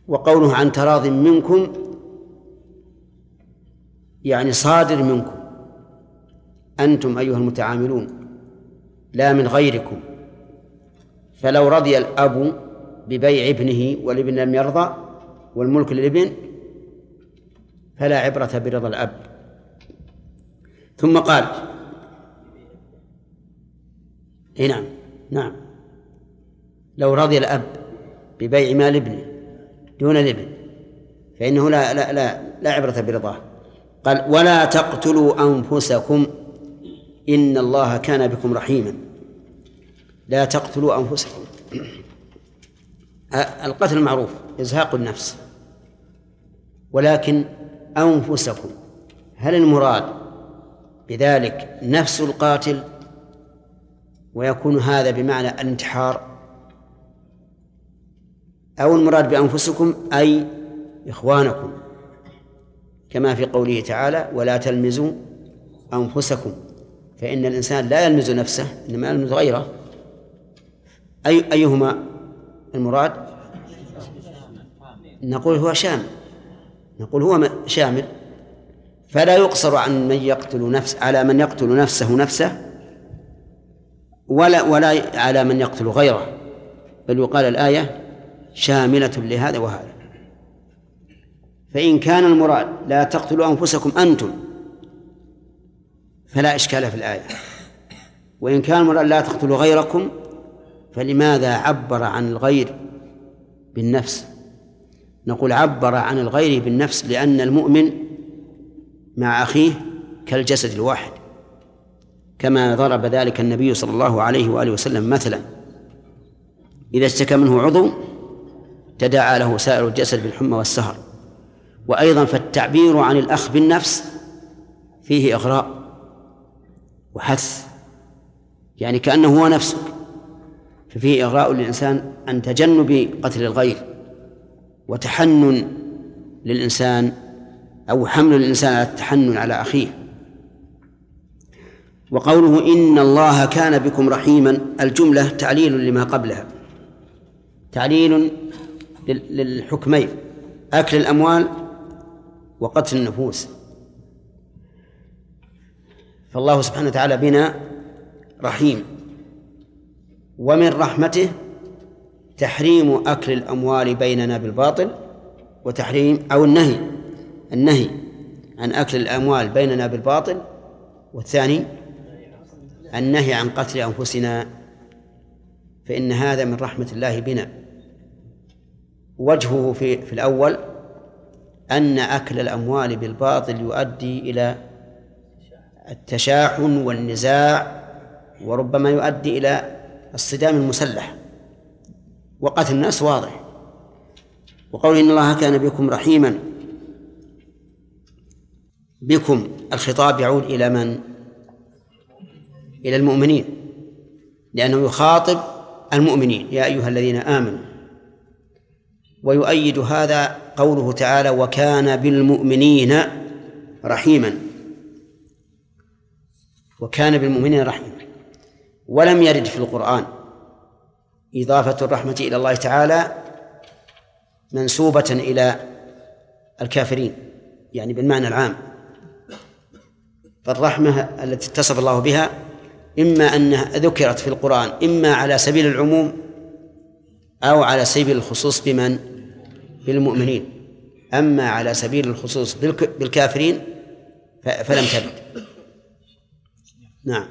وقوله عن تراض منكم يعني صادر منكم. أنتم أيها المتعاملون. لا من غيركم. فلو رضي الأب ببيع ابنه والابن لم يرضى والملك للابن فلا عبرة برضا الأب. ثم قال إي نعم نعم. لو رضي الأب ببيع مال ابنه دون الابن فإنه لا لا لا لا عبرة برضاه. قال ولا تقتلوا أنفسكم إن الله كان بكم رحيما. لا تقتلوا أنفسكم. القتل معروف إزهاق النفس. ولكن أنفسكم هل المراد بذلك نفس القاتل ويكون هذا بمعنى الانتحار؟ أو المراد بأنفسكم أي إخوانكم. كما في قوله تعالى ولا تلمزوا أنفسكم. فإن الإنسان لا يلمز نفسه إنما يلمز غيره. أي أيهما المراد؟ نقول هو شامل. نقول هو شامل. فلا يقصر عن من يقتل نفس على من يقتل نفسه نفسه ولا ولا على من يقتل غيره. بل يقال الآية شاملة لهذا وهذا. فإن كان المراد لا تقتلوا أنفسكم أنتم فلا إشكال في الآية. وإن كان المراد لا تقتلوا غيركم فلماذا عبر عن الغير بالنفس؟ نقول عبر عن الغير بالنفس لأن المؤمن مع أخيه كالجسد الواحد كما ضرب ذلك النبي صلى الله عليه وآله وسلم مثلا. إذا اشتكى منه عضو تداعى له سائر الجسد بالحمى والسهر. وأيضا فالتعبير عن الأخ بالنفس فيه إغراء وحث يعني كأنه هو نفسك ففيه إغراء للإنسان عن تجنب قتل الغير وتحنن للإنسان أو حمل الإنسان على التحنن على أخيه. وقوله إن الله كان بكم رحيما الجملة تعليل لما قبلها. تعليل للحكمين أكل الأموال وقتل النفوس. فالله سبحانه وتعالى بنا رحيم. ومن رحمته تحريم أكل الأموال بيننا بالباطل وتحريم أو النهي النهي عن أكل الأموال بيننا بالباطل والثاني النهي عن قتل أنفسنا فإن هذا من رحمة الله بنا. وجهه في في الأول أن أكل الأموال بالباطل يؤدي إلى التشاحن والنزاع وربما يؤدي إلى الصدام المسلح. وقتل الناس واضح. وقول إن الله كان بكم رحيما. بكم الخطاب يعود إلى من؟ إلى المؤمنين. لأنه يخاطب المؤمنين. يا أيها الذين آمنوا. ويؤيد هذا قوله تعالى وكان بالمؤمنين رحيما. وكان بالمؤمنين رحيما. ولم يرد في القرآن. إضافة الرحمة إلى الله تعالى منسوبة إلى الكافرين يعني بالمعنى العام. فالرحمة التي اتصف الله بها إما أنها ذكرت في القرآن إما على سبيل العموم أو على سبيل الخصوص بمن؟ بالمؤمنين. أما على سبيل الخصوص بالكافرين فلم ترد. نعم.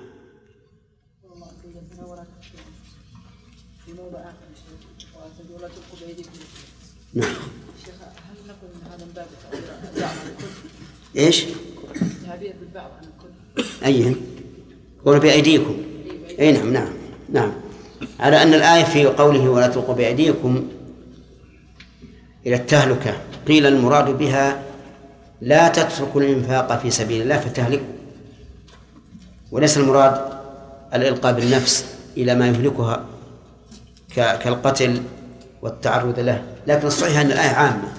نعم. شيخ هل نقول ان هذا من باب البعض عن الكل؟ إيش؟ التعبير بالبعض عن الكل. أيهم؟ قول بأيديكم. أي نعم نعم نعم. على أن الآية في قوله ولا تلقوا بأيديكم إلى التهلكة قيل المراد بها لا تتركوا الإنفاق في سبيل الله فتهلكوا. وليس المراد الإلقاء بالنفس إلى ما يهلكها كالقتل والتعرض له. لكن الصحيح أن الآية عامة.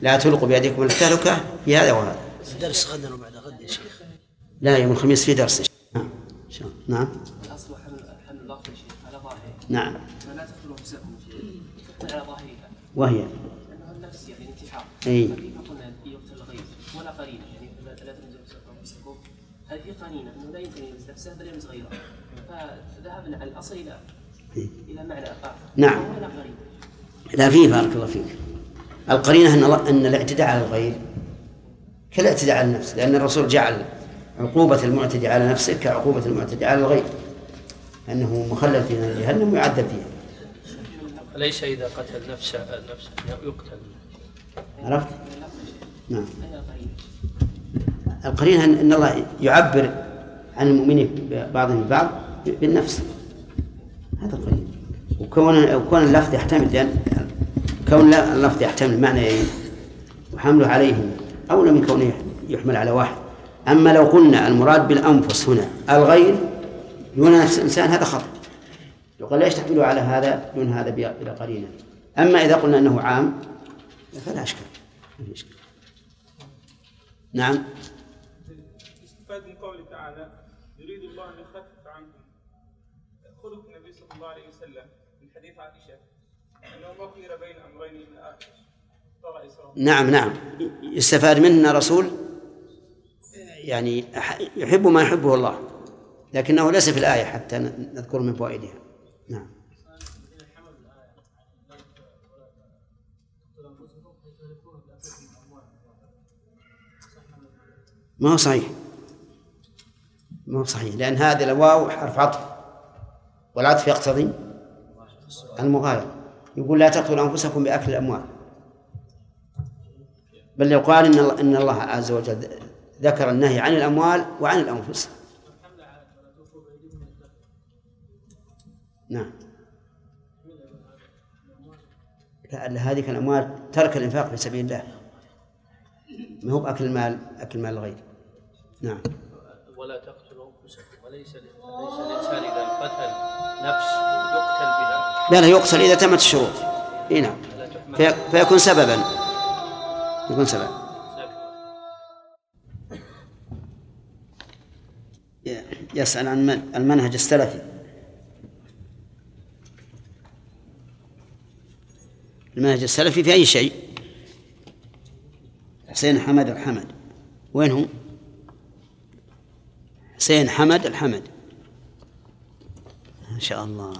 لا تلقوا بأيديكم إلى التهلكة في هذا وهذا. درس غدا وبعد غد يا شيخ. لا يوم الخميس في درس. نعم. نعم. الاصل حمل حمل اللفظ يا شيخ على ظاهره. نعم. فلا تقتلوا انفسكم على ظاهرها وهي. لأنه النفس يعني انتحار. أي. قلنا يقتل الغيظ ولا قرينه يعني لا تنزلوا انفسكم هذه قرينه إنه لا يمكن يلمس نفسه بل يلمس غيره فذهبنا على الأصل إلى إلى معنى آخر. نعم. ولا قرينه لا فيه بارك الله فيك. القرينة أن الله- أن الاعتداء على الغير كالاعتداء على النفس لأن الرسول جعل عقوبة المعتدي على نفسه كعقوبة المعتدي على الغير أنه مخلد في نار جهنم ويعذب فيها. ليس إذا قتل نفسه نفسه يقتل. عرفت؟ نعم. القرينة أن أن الله يعبر عن المؤمنين بعضهم البعض بالنفس. هذا القرينة. وكون وكون اللفظ يحتمل لأن كون اللفظ يحتمل معنيين وحمله عليهم أولى من كونه يحمل على واحد. أما لو قلنا المراد بالأنفس هنا الغير دون نفس الإنسان هذا خطأ. يقول ليش تحمله على هذا دون هذا بلا قرينة أما إذا قلنا أنه عام فلا أشكال. ما في إشكال. نعم. استفاد من قوله تعالى يريد الله أن يخفف عنكم خلق النبي صلى الله عليه وسلم من حديث عائشه انه ما خير بين امرين من اخر طغى اسرار نعم نعم. يستفاد منه رسول؟ يعني يحب ما يحبه الله. لكنه ليس في الآية حتى نذكر من فوائدها. نعم. ما هو صحيح؟ ما هو صحيح. لأن هذه الواو حرف عطف. والعطف يقتضي المغايرة. يقول لا تقتلوا أنفسكم بأكل الأموال. بل يقال إن الله, إن الله عز وجل ذكر النهي عن الأموال وعن الأنفس. نعم. هذه الأموال ترك الإنفاق في سبيل الله. ما هو بأكل المال أكل مال الغير. نعم. ولا تقتلوا أنفسكم وليس ليس الإنسان إذا قتل نفس يقتل بها. لا لا يقتل إذا تمت الشروط. إي نعم. في فيكون سببا. يكون سبب يسأل عن من المنهج السلفي. المنهج السلفي في أي شيء؟ حسين حمد الحمد. وين هو؟ حسين حمد الحمد. ما شاء الله.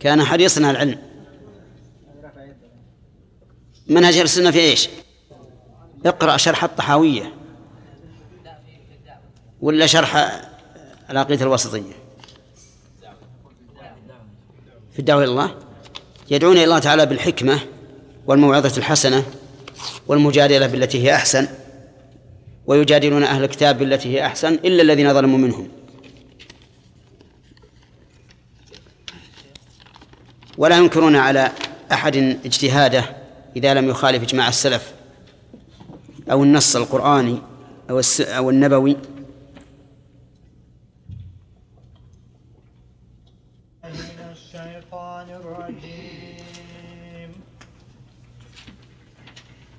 كان حريصا على العلم. منهج السنة في إيش؟ اقرأ شرح الطحاوية. ولا شرح العقيدة الوسطية. في الدعوة إلى الله. يدعون إلى الله تعالى بالحكمة والموعظة الحسنة والمجادلة بالتي هي أحسن. ويجادلون أهل الكتاب بالتي هي أحسن إلا الذين ظلموا منهم. ولا ينكرون على أحد اجتهاده إذا لم يخالف إجماع السلف أو النص القرآني أو الس أو النبوي.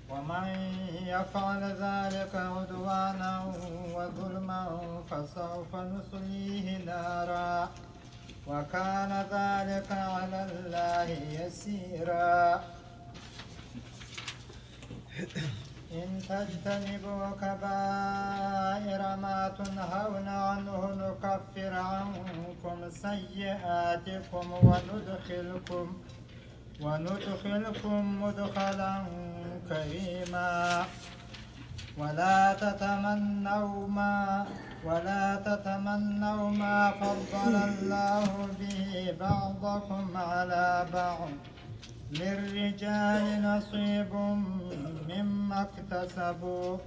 ومن يفعل ذلك عدوانا وظلما فسوف نصليه نارا. وكان ذلك على الله يسيرا. إن تجتنبوا كبائر ما تنهون عنه نكفر عنكم سيئاتكم وندخلكم وندخلكم مدخلا كريما. ولا تتمنوا ما ولا تتمنوا ما فضل الله به بعضكم على بعض. للرجال نصيب مما اكتسبوا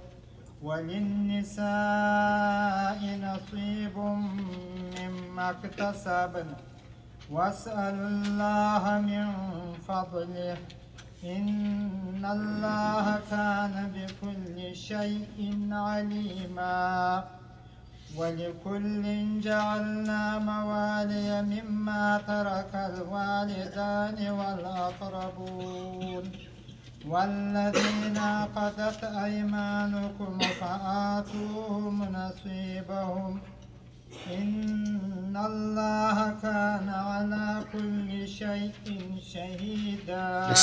وللنساء نصيب مما اكتسبن. واسألوا الله من فضله إن الله كان بكل شيء عليما ولكل جعلنا موالي مما ترك الوالدان والأقربون والذين عقدت أيمانكم فآتوهم نصيبهم إن الله كان على كل شيء شهيدا.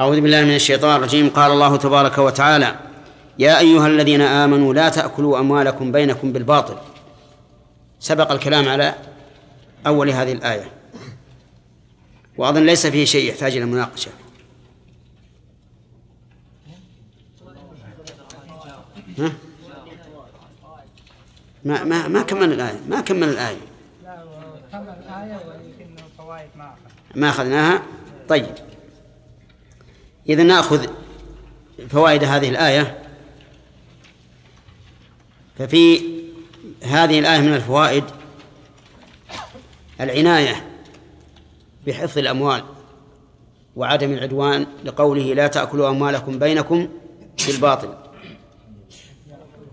أعوذ بالله من الشيطان الرجيم. قال الله تبارك وتعالى يا أيها الذين آمنوا لا تأكلوا أموالكم بينكم بالباطل. سبق الكلام على أول هذه الآية. وأظن ليس فيه شيء يحتاج إلى مناقشة. ها؟ ما ما ما كمل الآية ما كمل الآية. لا كمل الآية ولكن ما أخذ. ما أخذناها؟ طيب. إذا نأخذ فوائد هذه الآية. ففي هذه الآية من الفوائد العناية بحفظ الأموال وعدم العدوان لقوله لا تأكلوا أموالكم بينكم بالباطل.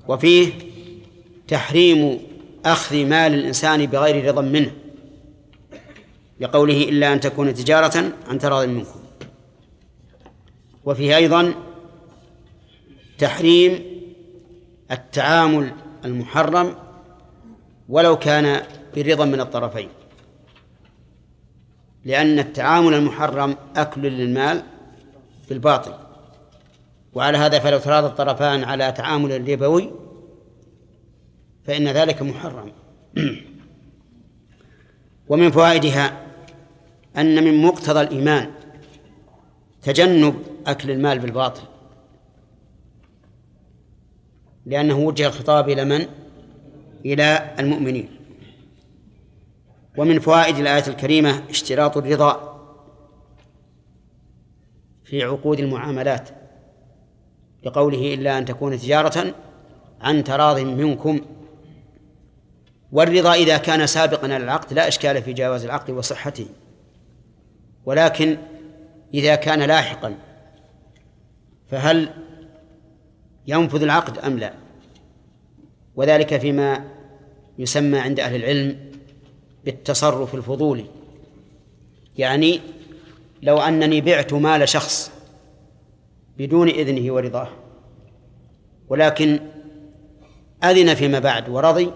وفيه تحريم أخذ مال الإنسان بغير رضا منه لقوله إلا أن تكون تجارة عن تراض منكم. وفيه أيضا تحريم التعامل المحرم ولو كان برضا من الطرفين لأن التعامل المحرم أكل للمال بالباطل وعلى هذا فلو تراضى الطرفان على تعامل ربوي فإن ذلك محرم. ومن فوائدها أن من مقتضى الإيمان تجنب أكل المال بالباطل. لأنه وجه الخطاب إلى من؟ إلى المؤمنين. ومن فوائد الآية الكريمة اشتراط الرضا في عقود المعاملات. لقوله إلا أن تكون تجارة عن تراض منكم والرضا إذا كان سابقا على العقد لا إشكال في جواز العقد وصحته. ولكن إذا كان لاحقا فهل ينفذ العقد أم لا؟ وذلك فيما يسمى عند أهل العلم بالتصرف الفضولي. يعني لو أنني بعت مال شخص بدون إذنه ورضاه ولكن أذن فيما بعد ورضي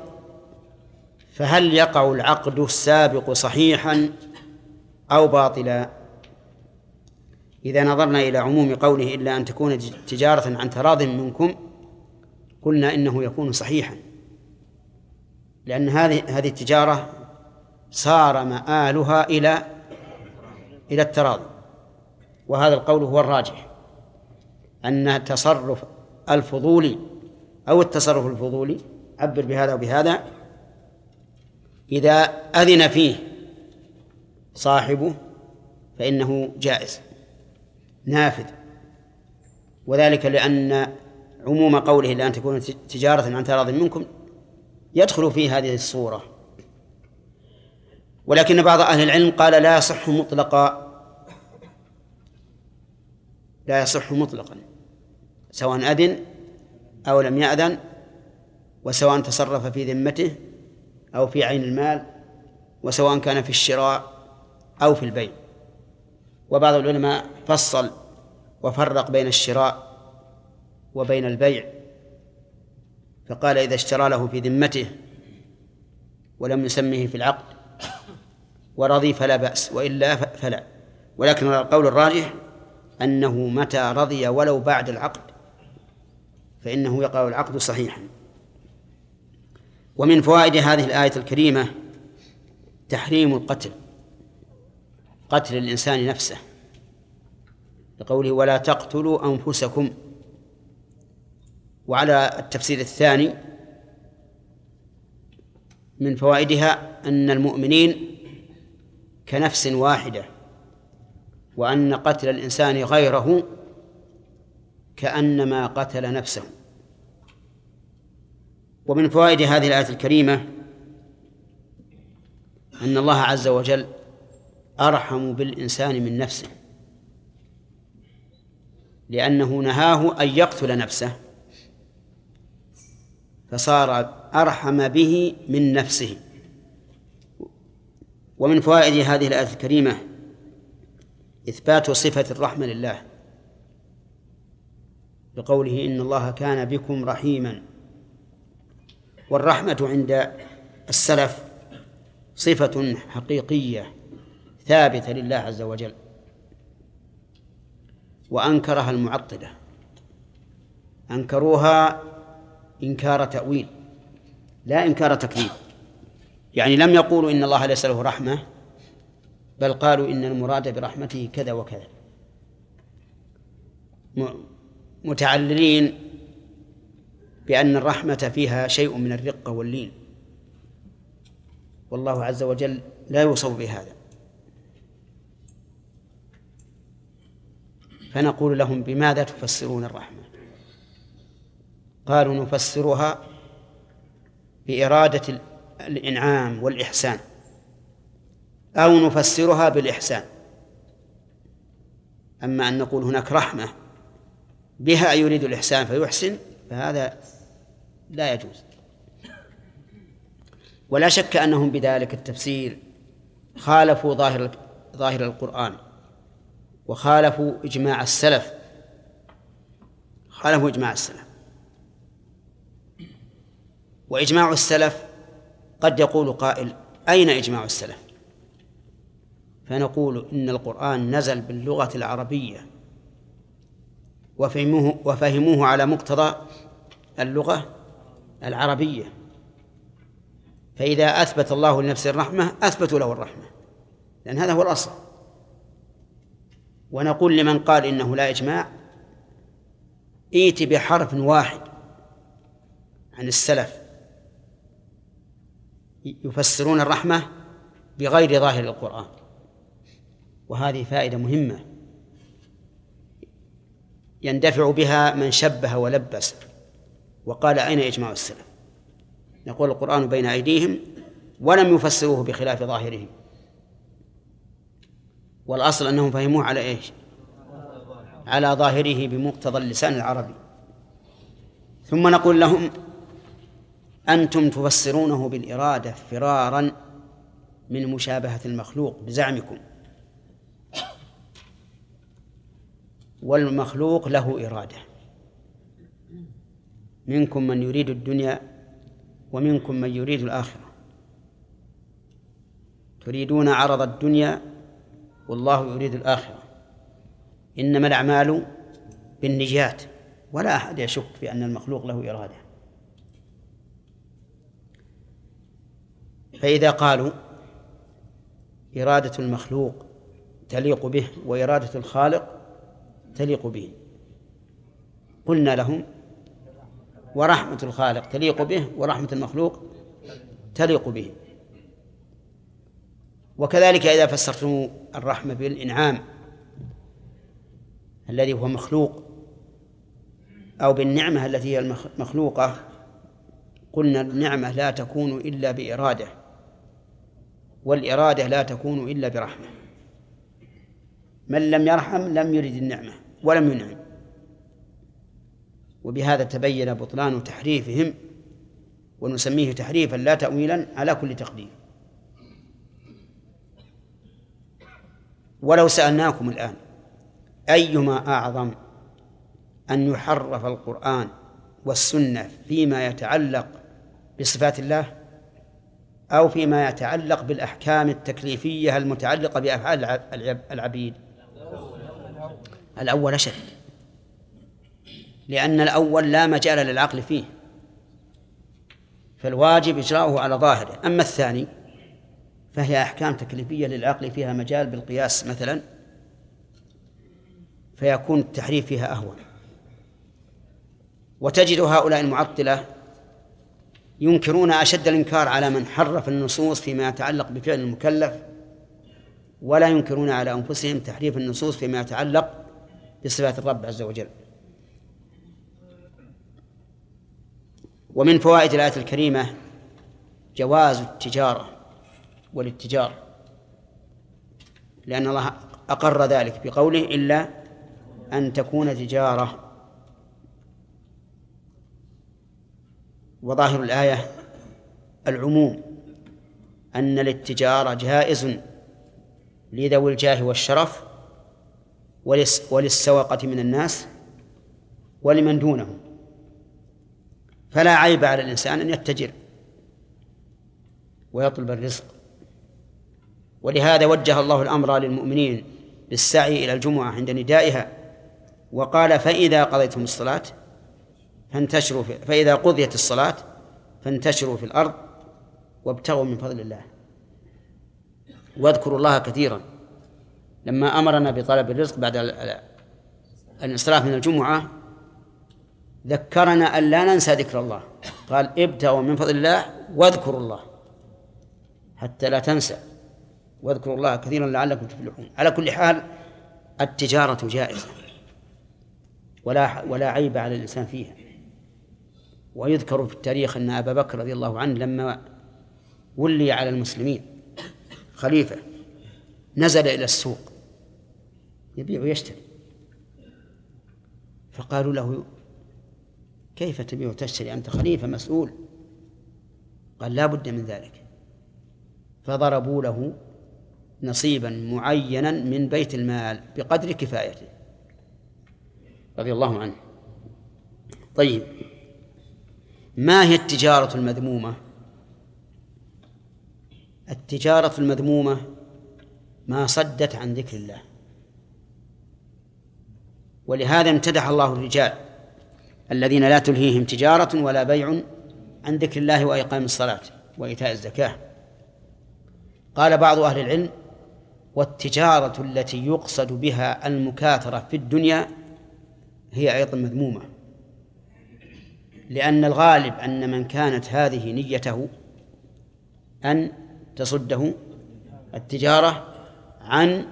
فهل يقع العقد السابق صحيحا أو باطلا؟ إذا نظرنا إلى عموم قوله إلا أن تكون تجارة عن تراض منكم قلنا إنه يكون صحيحا. لأن هذه هذه التجارة صار مآلها إلى إلى التراضي وهذا القول هو الراجح. أن التصرف الفضولي أو التصرف الفضولي عبر بهذا وبهذا إذا أذن فيه صاحبه فإنه جائز نافذ. وذلك لأن عموم قوله لأن تكون تجارة عن تراض منكم يدخل في هذه الصورة. ولكن بعض أهل العلم قال لا يصح مطلقا لا يصح مطلقا سواء أذن أو لم يأذن وسواء تصرف في ذمته أو في عين المال وسواء كان في الشراء أو في البيع. وبعض العلماء فصل وفرق بين الشراء وبين البيع. فقال إذا اشترى له في ذمته ولم يسمه في العقد ورضي فلا بأس وإلا فلا. ولكن القول الراجح أنه متى رضي ولو بعد العقد فإنه يقع العقد صحيحا. ومن فوائد هذه الآية الكريمة تحريم القتل قتل الإنسان نفسه لقوله ولا تقتلوا أنفسكم. وعلى التفسير الثاني من فوائدها أن المؤمنين كنفس واحدة وأن قتل الإنسان غيره كأنما قتل نفسه. ومن فوائد هذه الآية الكريمة أن الله عز وجل أرحم بالإنسان من نفسه لأنه نهاه أن يقتل نفسه فصار أرحم به من نفسه. ومن فوائد هذه الآية الكريمة إثبات صفة الرحمة لله بقوله إن الله كان بكم رحيما. والرحمة عند السلف صفة حقيقية ثابتة لله عز وجل وأنكرها المعطلة أنكروها إنكار تأويل لا إنكار تكذيب. يعني لم يقولوا إن الله ليس له رحمة بل قالوا إن المراد برحمته كذا وكذا. متعللين بأن الرحمة فيها شيء من الرقة واللين. والله عز وجل لا يوصف بهذا. فنقول لهم بماذا تفسرون الرحمة؟ قالوا نفسرها بإرادة الإنعام والإحسان. أو نفسرها بالإحسان. أما أن نقول هناك رحمة بها يريد الإحسان فيحسن فهذا لا يجوز. ولا شك أنهم بذلك التفسير خالفوا ظاهر ظاهر القرآن وخالفوا إجماع السلف. خالفوا إجماع السلف. وإجماع السلف قد يقول قائل أين إجماع السلف؟ فنقول إن القرآن نزل باللغة العربية وفهموه وفهموه على مقتضى اللغة العربية. فإذا أثبت الله لنفسه الرحمة أثبتوا له الرحمة. لأن هذا هو الأصل. ونقول لمن قال إنه لا إجماع ائت بحرف واحد عن السلف. يفسرون الرحمة بغير ظاهر القرآن. وهذه فائدة مهمة. يندفع بها من شبه ولبس. وقال أين إجماع السلف؟ يقول القرآن بين أيديهم ولم يفسروه بخلاف ظاهره والأصل أنهم فهموه على إيش؟ على ظاهره بمقتضى اللسان العربي. ثم نقول لهم أنتم تفسرونه بالإرادة فرارا من مشابهة المخلوق بزعمكم. والمخلوق له إرادة. منكم من يريد الدنيا ومنكم من يريد الآخرة. تريدون عرض الدنيا والله يريد الآخرة. إنما الأعمال بالنجات ولا أحد يشك في أن المخلوق له إرادة. فإذا قالوا إرادة المخلوق تليق به وإرادة الخالق تليق به قلنا لهم ورحمة الخالق تليق به ورحمة المخلوق تليق به. وكذلك إذا فسرتم الرحمة بالإنعام الذي هو مخلوق أو بالنعمة التي هي المخلوقة قلنا النعمة لا تكون إلا بإرادة والإرادة لا تكون إلا برحمة. من لم يرحم لم يرد النعمة ولم ينعم. وبهذا تبين بطلان تحريفهم ونسميه تحريفا لا تأويلا على كل تقدير. ولو سألناكم الآن أيما أعظم أن يحرف القرآن والسنة فيما يتعلق بصفات الله أو فيما يتعلق بالأحكام التكليفية المتعلقة بأفعال العبيد؟ الأول أشد. لأن الأول لا مجال للعقل فيه فالواجب إجراؤه على ظاهره. أما الثاني فهي أحكام تكليفية للعقل فيها مجال بالقياس مثلا فيكون التحريف فيها أهون. وتجد هؤلاء المعطلة ينكرون أشد الإنكار على من حرف النصوص فيما يتعلق بفعل المكلف ولا ينكرون على أنفسهم تحريف النصوص فيما يتعلق بصفات الرب عز وجل. ومن فوائد الآية الكريمة جواز التجارة والاتجار لأن الله أقر ذلك بقوله إلا أن تكون تجارة. وظاهر الآية العموم أن الاتجار جائز لذوي الجاه والشرف وللسوقة من الناس ولمن دونهم فلا عيب على الإنسان أن يتجر ويطلب الرزق. ولهذا وجه الله الأمر للمؤمنين بالسعي إلى الجمعة عند ندائها وقال فإذا قضيتم الصلاة فانتشروا في فإذا قضيت الصلاة فانتشروا في الأرض وابتغوا من فضل الله. واذكروا الله كثيرا لما أمرنا بطلب الرزق بعد الانصراف من الجمعة ذكرنا أن لا ننسى ذكر الله. قال ابتغوا من فضل الله واذكروا الله حتى لا تنسى. واذكروا الله كثيرا لعلكم تفلحون. على كل حال التجارة جائزة. ولا ولا عيب على الإنسان فيها. ويذكر في التاريخ أن أبا بكر رضي الله عنه لما ولي على المسلمين خليفة نزل إلى السوق. يبيع ويشتري. فقالوا له كيف تبيع وتشتري أنت خليفة مسؤول؟ قال لا بد من ذلك. فضربوا له نصيبا معينا من بيت المال بقدر كفايته. رضي الله عنه. طيب. ما هي التجارة المذمومة؟ التجارة المذمومة ما صدت عن ذكر الله. ولهذا امتدح الله الرجال. الذين لا تلهيهم تجارة ولا بيع عن ذكر الله وإقام الصلاة وإيتاء الزكاة. قال بعض أهل العلم والتجارة التي يقصد بها المكاثرة في الدنيا هي أيضا مذمومة لأن الغالب أن من كانت هذه نيته أن تصده التجارة عن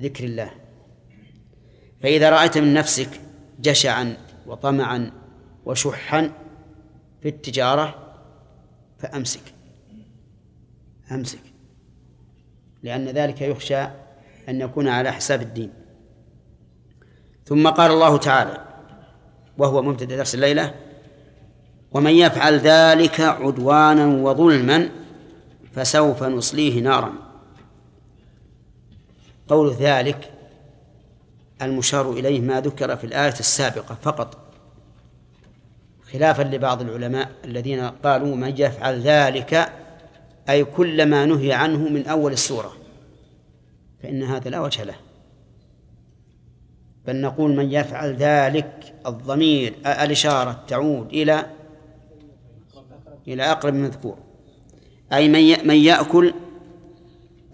ذكر الله. فإذا رأيت من نفسك جشعا وطمعا وشحا في التجارة فأمسك. أمسك. لأن ذلك يخشى أن يكون على حساب الدين. ثم قال الله تعالى وهو مبتدأ درس الليلة ومن يفعل ذلك عدوانا وظلما فسوف نصليه نارا. قول ذلك المشار إليه ما ذكر في الآية السابقة فقط خلافا لبعض العلماء الذين قالوا من يفعل ذلك أي كل ما نهي عنه من أول السورة فإن هذا لا وجه له. بل نقول من يفعل ذلك الضمير الإشارة تعود إلى إلى أقرب مذكور. أي من من يأكل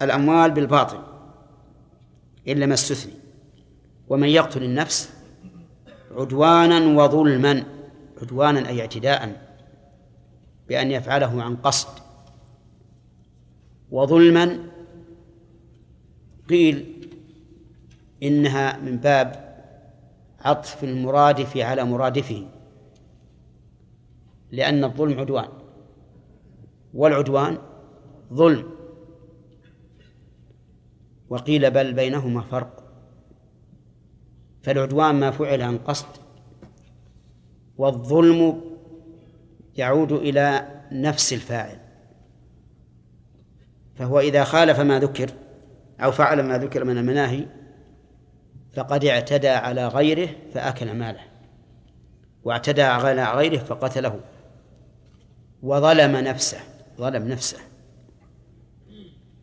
الأموال بالباطل إلا ما استثني. ومن يقتل النفس عدوانا وظلما عدوانا أي اعتداء بأن يفعله عن قصد. وظلما قيل إنها من باب عطف المرادف على مرادفه لأن الظلم عدوان والعدوان ظلم. وقيل بل بينهما فرق. فالعدوان ما فعل عن قصد والظلم يعود إلى نفس الفاعل. فهو إذا خالف ما ذكر أو فعل ما ذكر من المناهي فقد اعتدى على غيره فأكل ماله واعتدى على غيره فقتله وظلم نفسه ظلم نفسه.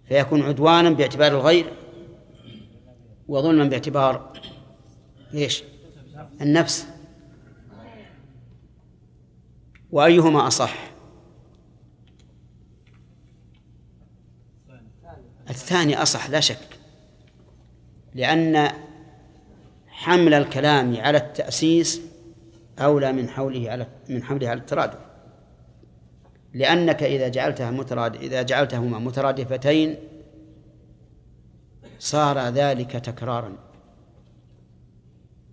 فيكون عدوانا باعتبار الغير وظلما باعتبار إيش النفس. وأيهما أصح؟ الثاني أصح لا شك. لأن حمل الكلام على التأسيس أولى من حوله على من حمله على الترادف. لأنك إذا جعلتها متراد إذا جعلتهما مترادفتين صار ذلك تكرارا.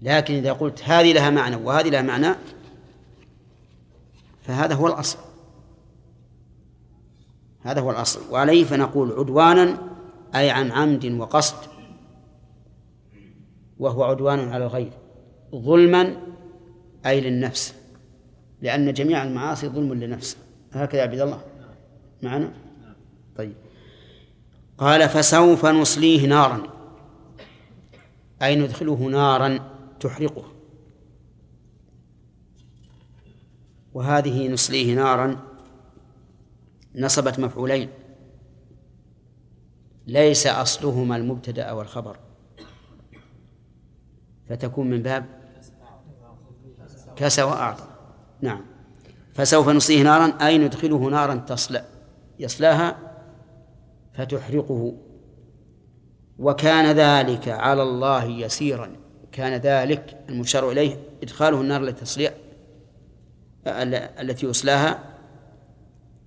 لكن إذا قلت هذه لها معنى وهذه لها معنى فهذا هو الأصل. هذا هو الأصل. وعليه فنقول عدوانا أي عن عمد وقصد وهو عدوان على الغير. ظلما أي للنفس. لأن جميع المعاصي ظلم للنفس. هكذا عبد الله. معنا؟ طيب. قال فسوف نصليه نارا. أي ندخله نارا. تحرقه. وهذه نصليه نارا نصبت مفعولين. ليس أصلهما المبتدأ أو الخبر فتكون من باب كسى وأعطى نعم. فسوف نصليه نارا أي ندخله نارا تصلى. يصلاها فتحرقه. وكان ذلك على الله يسيرا. كان ذلك المشار إليه إدخاله النار للتصلية التي يصلاها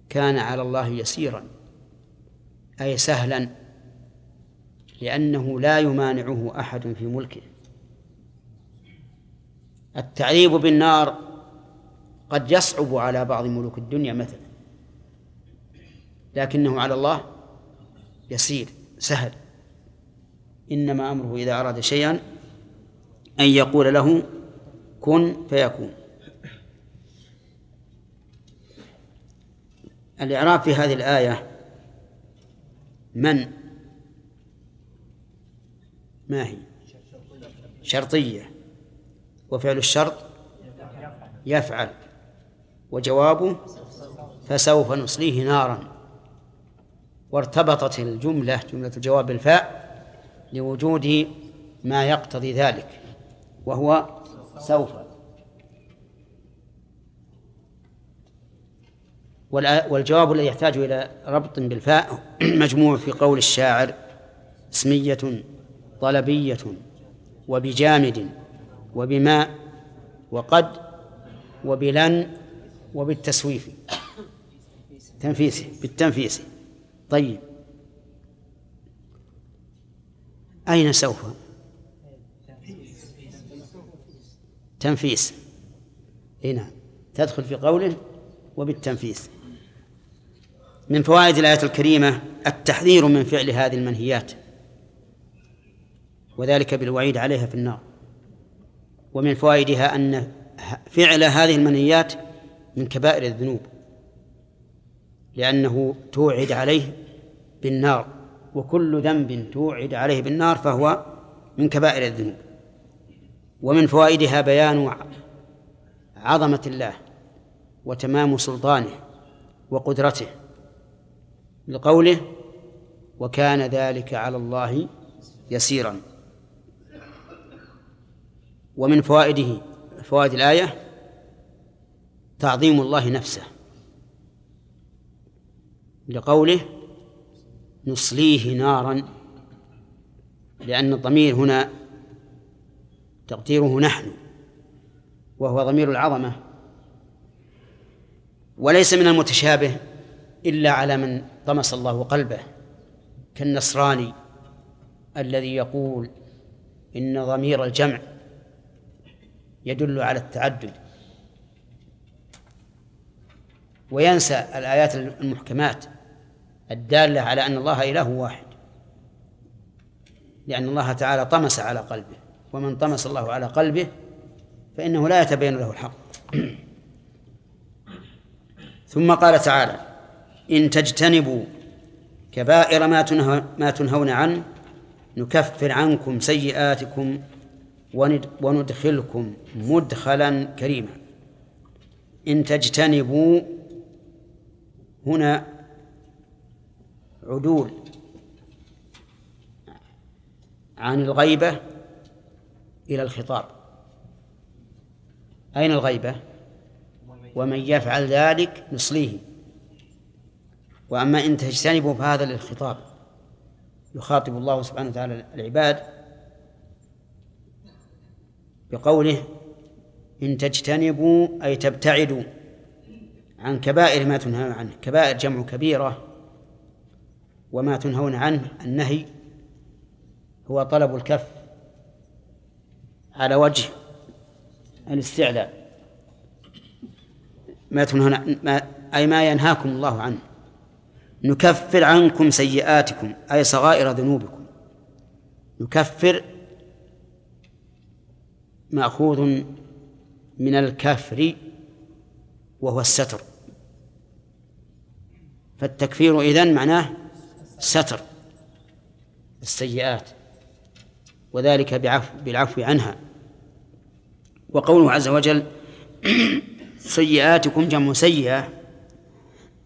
كان على الله يسيرا أي سهلا لأنه لا يمانعه أحد في ملكه. التعذيب بالنار قد يصعب على بعض ملوك الدنيا مثلا لكنه على الله يسير سهل. إنما أمره إذا أراد شيئا أن يقول له كن فيكون. الإعراب في هذه الآية من؟ ما هي؟ شرطية. وفعل الشرط يفعل. وجوابه فسوف نصليه نارا. وارتبطت الجملة جملة الجواب بالفاء لوجود ما يقتضي ذلك. وهو سوف. والجواب الذي يحتاج إلى ربط بالفاء مجموع في قول الشاعر اسمية طلبية وبجامد وبماء وقد وبلن وبالتسويف. تنفيسي بالتنفيس. طيب. أين سوف؟ تنفيس هنا تدخل في قوله وبالتنفيس. من فوائد الآية الكريمة التحذير من فعل هذه المنهيات وذلك بالوعيد عليها في النار. ومن فوائدها أن فعل هذه المنهيات من كبائر الذنوب لأنه توعد عليه بالنار وكل ذنب توعد عليه بالنار فهو من كبائر الذنوب. ومن فوائدها بيان عظمة الله وتمام سلطانه وقدرته لقوله وكان ذلك على الله يسيرا ومن فوائده فوائد الآية تعظيم الله نفسه لقوله نصليه نارا لأن الضمير هنا تقديره نحن وهو ضمير العظمة. وليس من المتشابه إلا على من طمس الله قلبه كالنصراني الذي يقول إن ضمير الجمع يدل على التعدد. وينسى الآيات المحكمات الدالة على أن الله إله واحد لأن الله تعالى طمس على قلبه. ومن طمس الله على قلبه فإنه لا يتبين له الحق. ثم قال تعالى إن تجتنبوا كبائر ما تنهى ما تنهون عنه نكفر عنكم سيئاتكم وند- وندخلكم مدخلا كريما. إن تجتنبوا هنا عدول عن الغيبة إلى الخطاب. أين الغيبة؟ ومن يفعل ذلك نصليه. وأما إن تجتنبوا فهذا للخطاب. يخاطب الله سبحانه وتعالى العباد بقوله إن تجتنبوا أي تبتعدوا عن كبائر ما تنهون عنه كبائر جمع كبيرة وما تنهون عنه النهي هو طلب الكف. على وجه الاستعلاء. ما تنهون ما أي ما ينهاكم الله عنه. نكفر عنكم سيئاتكم أي صغائر ذنوبكم. نكفر مأخوذ من الكفر وهو الستر. فالتكفير إذن معناه ستر السيئات. وذلك بعفو بالعفو عنها. وقوله عز وجل سيئاتكم جمع سيئة.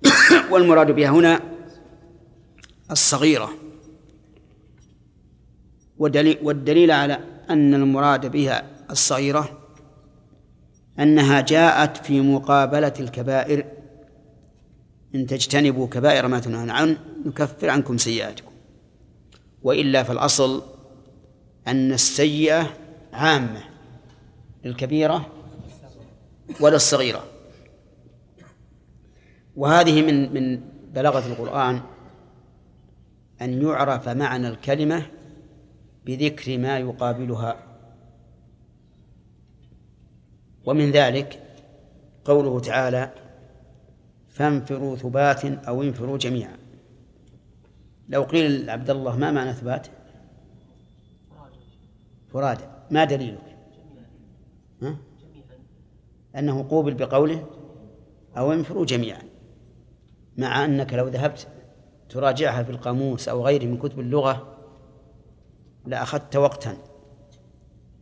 والمراد بها هنا الصغيرة. والدليل, والدليل على أن المراد بها الصغيرة أنها جاءت في مقابلة الكبائر. إن تجتنبوا كبائر ما تنهون عنه نكفر عنكم سيئاتكم. وإلا فالأصل أن السيئة عامة للكبيرة وللصغيرة وهذه من من بلاغة القرآن أن يعرف معنى الكلمة بذكر ما يقابلها. ومن ذلك قوله تعالى فانفروا ثبات أو انفروا جميعا. لو قيل لعبد الله ما معنى ثبات؟ فرادى ما دليلك؟ ها؟ أنه قوبل بقوله أو انفروا جميعا مع أنك لو ذهبت تراجعها في القاموس أو غيره من كتب اللغة لأخذت وقتا.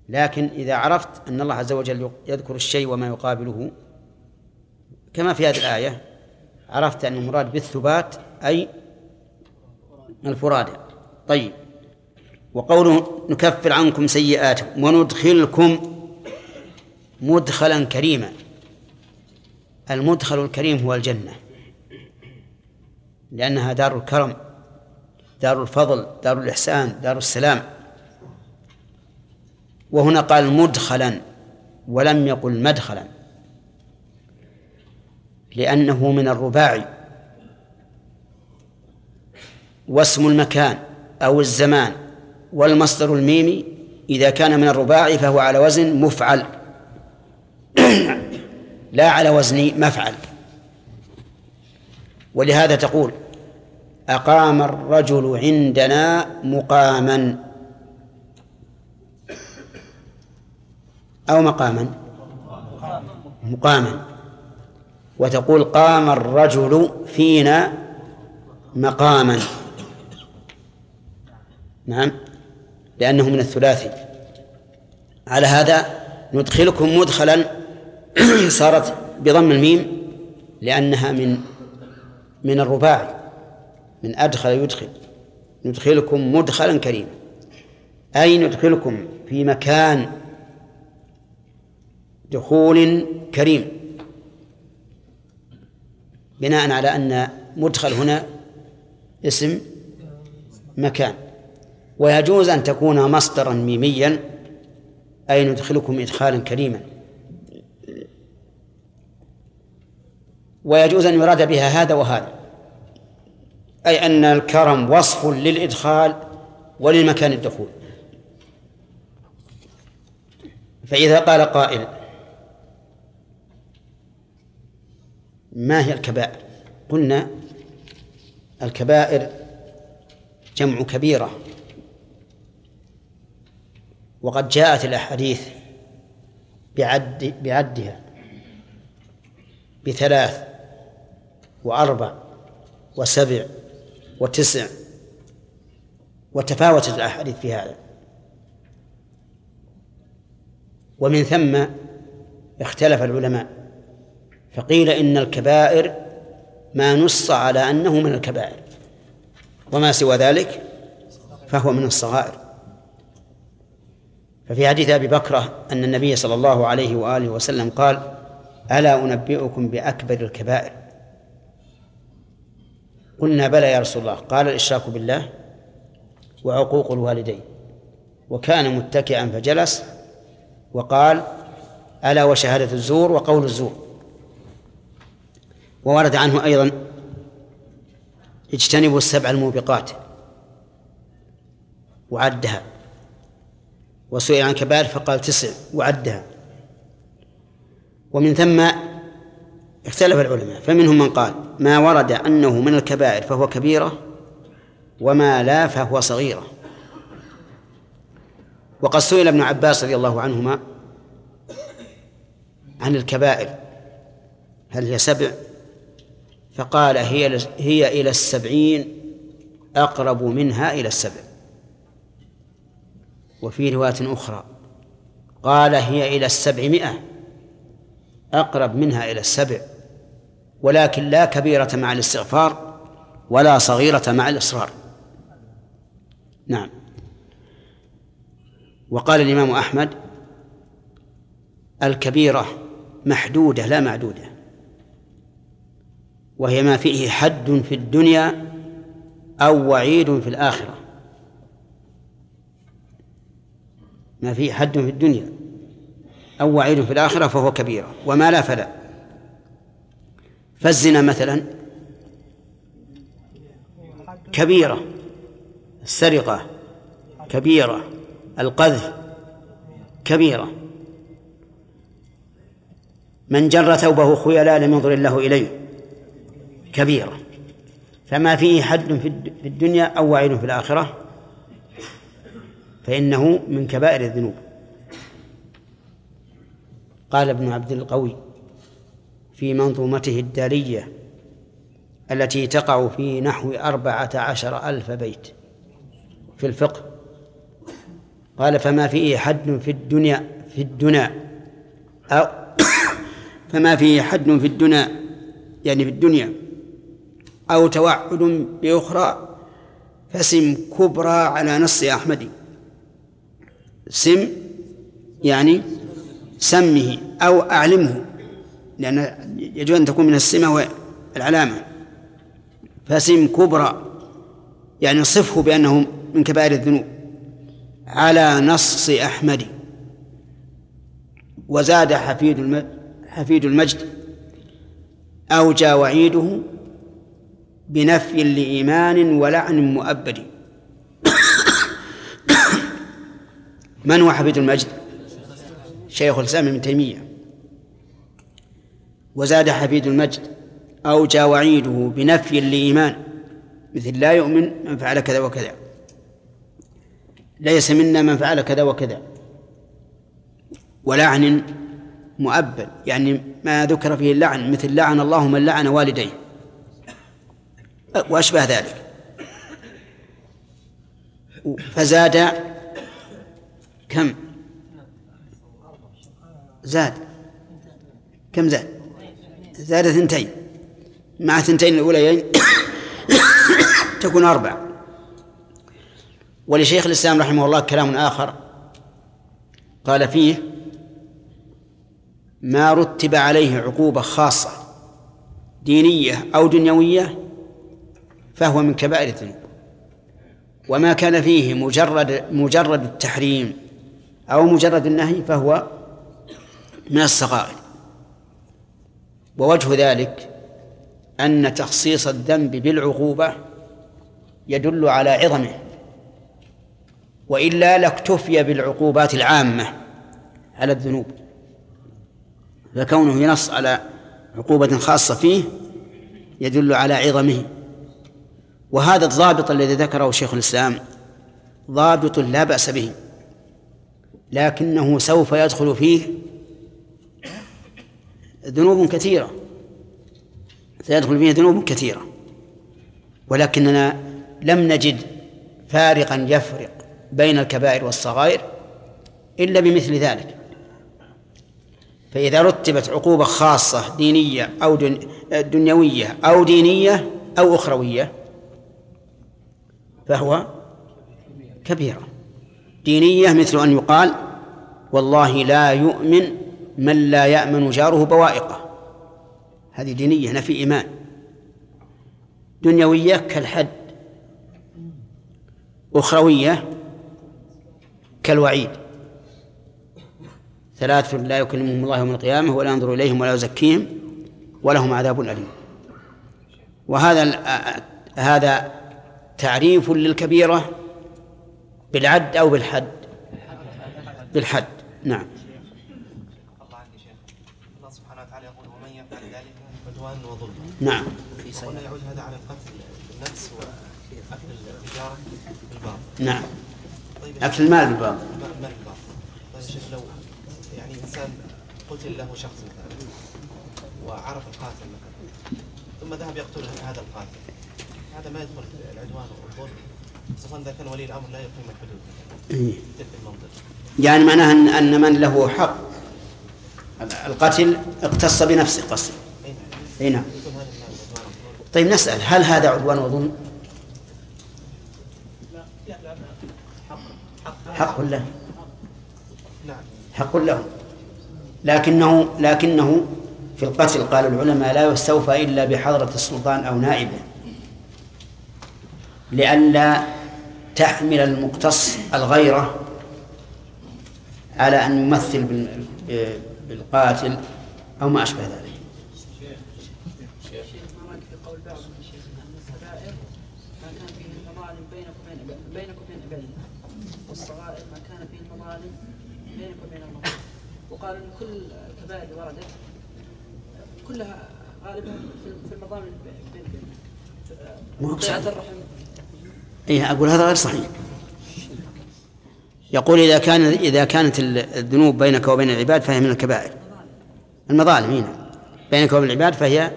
لكن إذا عرفت أن الله عز وجل يذكر الشيء وما يقابله كما في هذه الآية عرفت أن المراد بالثبات أي الفرادى. طيب. وقوله نكفر عنكم سيئاتكم وندخلكم مدخلا كريما. المدخل الكريم هو الجنة. لأنها دار الكرم دار الفضل دار الإحسان دار السلام. وهنا قال مدخلا ولم يقل مدخلا لأنه من الرباعي. واسم المكان أو الزمان. والمصدر الميمي إذا كان من الرباعي فهو على وزن مفعل. لا على وزن مفعل. ولهذا تقول أقام الرجل عندنا مقاما. أو مقاما. مقاما. وتقول قام الرجل فينا مقاما. نعم. لأنه من الثلاثي. على هذا ندخلكم مدخلا. صارت بضم الميم لأنها من من الرباعي من أدخل يدخل. ندخلكم مدخلا كريما. أي ندخلكم في مكان دخول كريم. بناء على أن مدخل هنا اسم مكان. ويجوز أن تكون مصدرا ميميا أي ندخلكم إدخالا كريما. ويجوز أن يراد بها هذا وهذا أي أن الكرم وصف للإدخال وللمكان الدخول. فإذا قال قائل ما هي الكبائر؟ قلنا الكبائر جمع كبيرة. وقد جاءت الأحاديث بعد بعدها بثلاث وأربع وسبع وتسع وتفاوتت الأحاديث في هذا. ومن ثم اختلف العلماء فقيل إن الكبائر ما نص على أنه من الكبائر وما سوى ذلك فهو من الصغائر. ففي حديث أبي بكرة أن النبي صلى الله عليه وآله وسلم قال ألا أنبئكم بأكبر الكبائر؟ قلنا بلى يا رسول الله. قال الإشراك بالله وعقوق الوالدين. وكان متكئا فجلس وقال ألا وشهادة الزور وقول الزور. وورد عنه أيضا اجتنبوا السبع الموبقات وعدها. وسئل عن كبائر فقال تسع وعدها. ومن ثم اختلف العلماء فمنهم من قال ما ورد أنه من الكبائر فهو كبيرة وما لا فهو صغيرة. وقد سئل ابن عباس رضي الله عنهما عن الكبائر هل هي سبع؟ فقال هي هي إلى السبعين أقرب منها إلى السبع. وفي رواية أخرى قال هي إلى السبعمائة أقرب منها إلى السبع ولكن لا كبيرة مع الاستغفار ولا صغيرة مع الإصرار. نعم. وقال الإمام أحمد الكبيرة محدودة لا معدودة وهي ما فيه حد في الدنيا أو وعيد في الآخرة. ما فيه حد في الدنيا أو وعيد في الآخرة فهو كبيرة وما لا فلا. فالزنا مثلا كبيرة السرقة كبيرة القذف كبيرة. من جر ثوبه خيلاء لم ينظر الله إليه كبيرة. فما فيه حد في الدنيا أو وعيد في الآخرة فإنه من كبائر الذنوب. قال ابن عبد القوي في منظومته الدارية التي تقع في نحو أربعة عشر ألف بيت في الفقه قال فما فيه حد في الدنيا في الدنا أو فما فيه حد في الدنا يعني في الدنيا أو توعد بأخرى فسم كبرى على نص أحمد. سم يعني سمه أو أعلمه لأن يجوز أن تكون من السمة والعلامة. فسم كبرى يعني صفه بأنه من كبائر الذنوب. على نص أحمد. وزاد حفيد حفيد المجد. أوجى وعيده بنفي لإيمان ولعن مؤبد. من هو حفيد المجد؟ شيخ الإسلام ابن تيمية. وزاد حفيد المجد أوجى وعيده بنفي لإيمان مثل لا يؤمن من فعل كذا وكذا. ليس منا من فعل كذا وكذا. ولعن مؤبد يعني ما ذكر فيه اللعن مثل لعن الله من لعن والديه. وأشبه ذلك. فزاد كم؟ زاد. كم زاد؟ زاد ثنتين مع ثنتين الأوليين تكون أربع ولشيخ الإسلام رحمه الله كلام آخر. قال فيه ما رتب عليه عقوبة خاصة دينية أو دنيوية فهو من كبائر الذنوب. وما كان فيه مجرد مجرد التحريم. أو مجرد النهي فهو من الصغائر. ووجه ذلك أن تخصيص الذنب بالعقوبة يدل على عظمه وإلا لاكتفي بالعقوبات العامة على الذنوب. فكونه ينص على عقوبة خاصة فيه يدل على عظمه. وهذا الضابط الذي ذكره شيخ الإسلام ضابط لا بأس به. لكنه سوف يدخل فيه ذنوب كثيرة. سيدخل فيه ذنوب كثيرة. ولكننا لم نجد فارقا يفرق بين الكبائر والصغائر إلا بمثل ذلك. فإذا رتبت عقوبة خاصة دينية أو دن- دنيوية أو دينية أو أخروية فهو كبيرة دينية مثل أن يقال والله لا يؤمن من لا يأمن جاره بوائقه. هذه دينية نفي إيمان. دنيوية كالحد أخروية كالوعيد. ثلاث لا يكلمهم الله يوم القيامة ولا ينظر إليهم ولا يزكيهم ولهم عذاب أليم. وهذا هذا تعريف للكبيرة بالعد أو بالحد. بالحد. نعم. الله سبحانه وتعالى يقول ومن يفعل ذلك عدوان وظلما نعم. قلنا يعود هذا على القتل بالنفس وأكل التجارة بالباطل. نعم. طيب. أكل المال بالباطل. المال بالباطل. طيب شيخ لو يعني إنسان قتل له شخص مثلا وعرف القاتل مثلا ثم ذهب يقتل هذا القاتل هذا ما يدخل في العدوان والظلم. خصوصا إذا كان ولي الأمر لا يقيم الحدود. إيه. في تلك المنطقة يعني معناها أن أن من له حق القتل اقتص بنفسه قصدي. اي نعم. اي نعم. والظلم طيب نسأل هل هذا عدوان وظلم؟ حق له. نعم حق له. لكنه لكنه في القتل قال العلماء لا يستوفى إلا بحضرة السلطان أو نائبه. لئلا تحمل المقتص الغيرة على أن يمثل بال- بالقاتل أو ما أشبه ذلك ان وقال إن كل الكبائر اللي وردت كلها غالبا في- المظالم بين بين ما. الرحم إيه أقول هذا غير صحيح. يقول إذا كان إذا كانت الذنوب بينك وبين العباد فهي من الكبائر. المظالم هنا. بينك وبين العباد فهي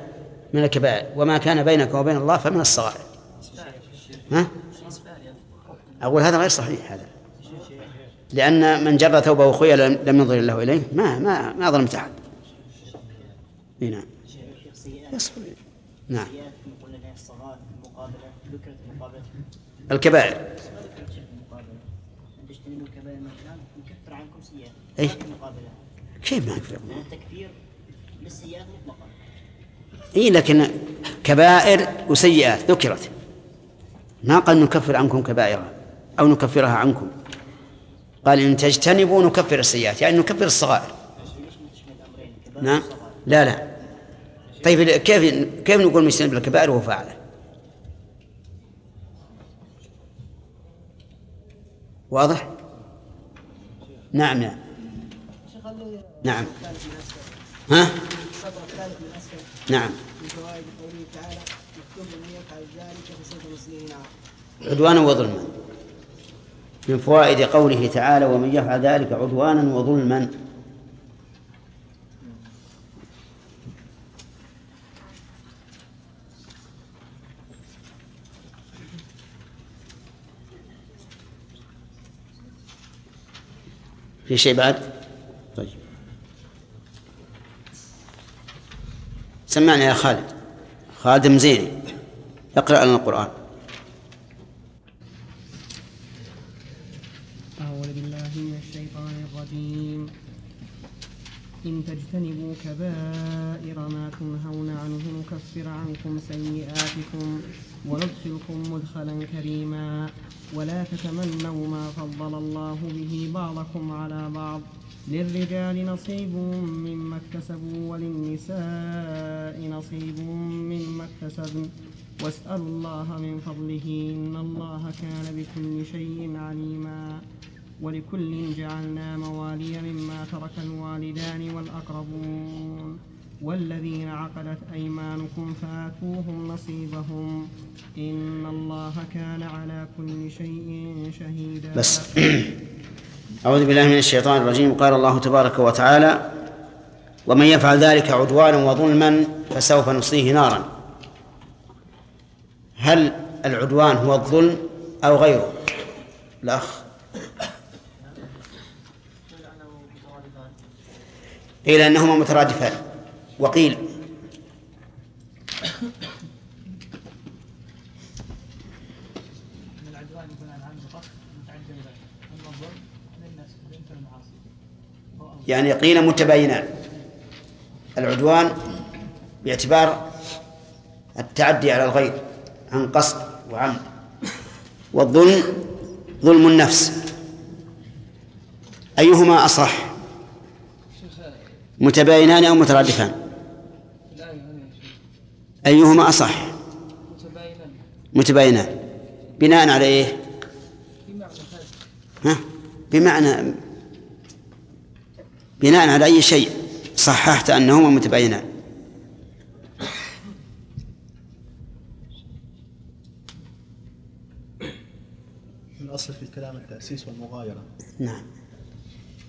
من الكبائر. وما كان بينك وبين الله فمن الصغائر. ها؟ أقول هذا غير صحيح هذا. لأن من جر ثوبه خيلا لم ينظر الله إليه ما ما ما ظلمت أحد. نعم. يصبر. نعم ذكرت الكبائر. المقابلة كيف ما يكفر؟ التكفير للسيئات اي لكن كبائر وسيئات ذكرت. ما قال نكفر عنكم كبائرها أو نكفرها عنكم. قال إن تجتنبوا نكفر السيئات يعني نكفر الصغائر. نعم؟ لا لا. طيب كيف كيف نقول مجتنب الكبائر وهو فاعله واضح؟ نعم نعم نعم. ها؟ نعم. عدوانا وظلما. من فوائد قوله تعالى ومن يفعل ذلك عدوانا وظلما. في شيء بعد؟ طيب. سمعنا يا خالد. خالد مزيني اقرأ لنا القرآن. أعوذ بالله من الشيطان الرجيم. إن تجتنبوا كبائر ما تنهون عنه نكفر عنكم سيئاتكم. وندخلكم مدخلا كريما. ولا تتمنوا ما فضل الله به بعضكم على بعض. للرجال نصيب مما اكتسبوا وللنساء نصيب مما اكتسبن. واسألوا الله من فضله إن الله كان بكل شيء عليما. ولكل جعلنا موالي مما ترك الوالدان والأقربون. والذين عقدت أيمانكم فآتوهم نصيبهم. إن الله كان على كل شيء شهيدا. بس. أعوذ بالله من الشيطان الرجيم. قال الله تبارك وتعالى ومن يفعل ذلك عدوانا وظلما فسوف نصليه نارا. هل العدوان هو الظلم أو غيره؟ الأخ. قيل أنهما مترادفان. وقيل يعني قيل متباينان. العدوان باعتبار التعدي على الغير عن قصد وعمد. والظلم ظلم النفس. أيهما أصح؟ متباينان أو مترادفان؟ أيهما أصح؟ متباينا متباينان بناء على إيه؟ ها؟ بمعنى بناء على أي شيء صححت أنهما متباينان الأصل في الكلام التأسيس والمغايرة. نعم.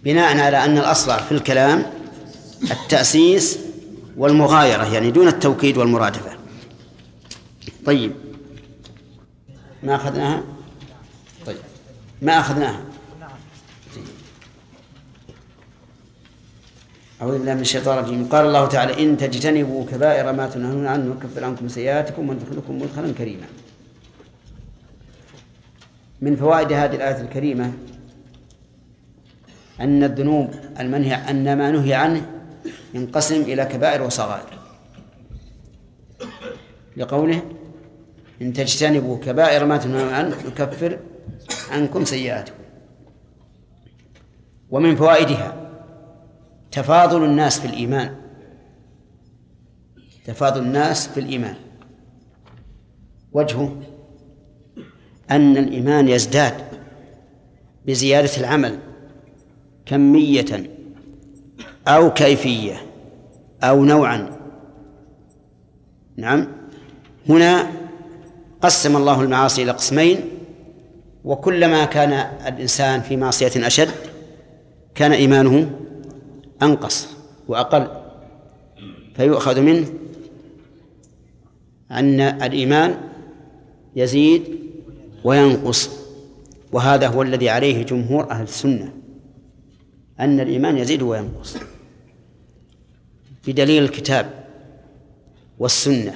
بناء على أن الأصل في الكلام التأسيس والمغايرة يعني دون التوكيد والمرادفة. طيب. ما أخذناها؟ طيب. ما أخذناها؟ أعوذ بالله من الشيطان الرجيم. قال الله تعالى إن تجتنبوا كبائر ما تنهون عنه نكفر عنكم سيئاتكم وندخلكم مدخلا كريما. من فوائد هذه الآية الكريمة أن الذنوب المنهي أن ما نهي عنه ينقسم إلى كبائر وصغائر. لقوله إن تجتنبوا كبائر ما تنهون عنه نكفر عنكم سيئاتكم. ومن فوائدها تفاضل الناس في الإيمان. تفاضل الناس في الإيمان. وجهه أن الإيمان يزداد بزيادة العمل كمية أو كيفية أو نوعا. نعم. هنا قسم الله المعاصي إلى قسمين وكلما كان الإنسان في معصية أشد كان إيمانه أنقص وأقل. فيؤخذ منه أن الإيمان يزيد وينقص وهذا هو الذي عليه جمهور أهل السنة أن الإيمان يزيد وينقص. بدليل الكتاب والسنة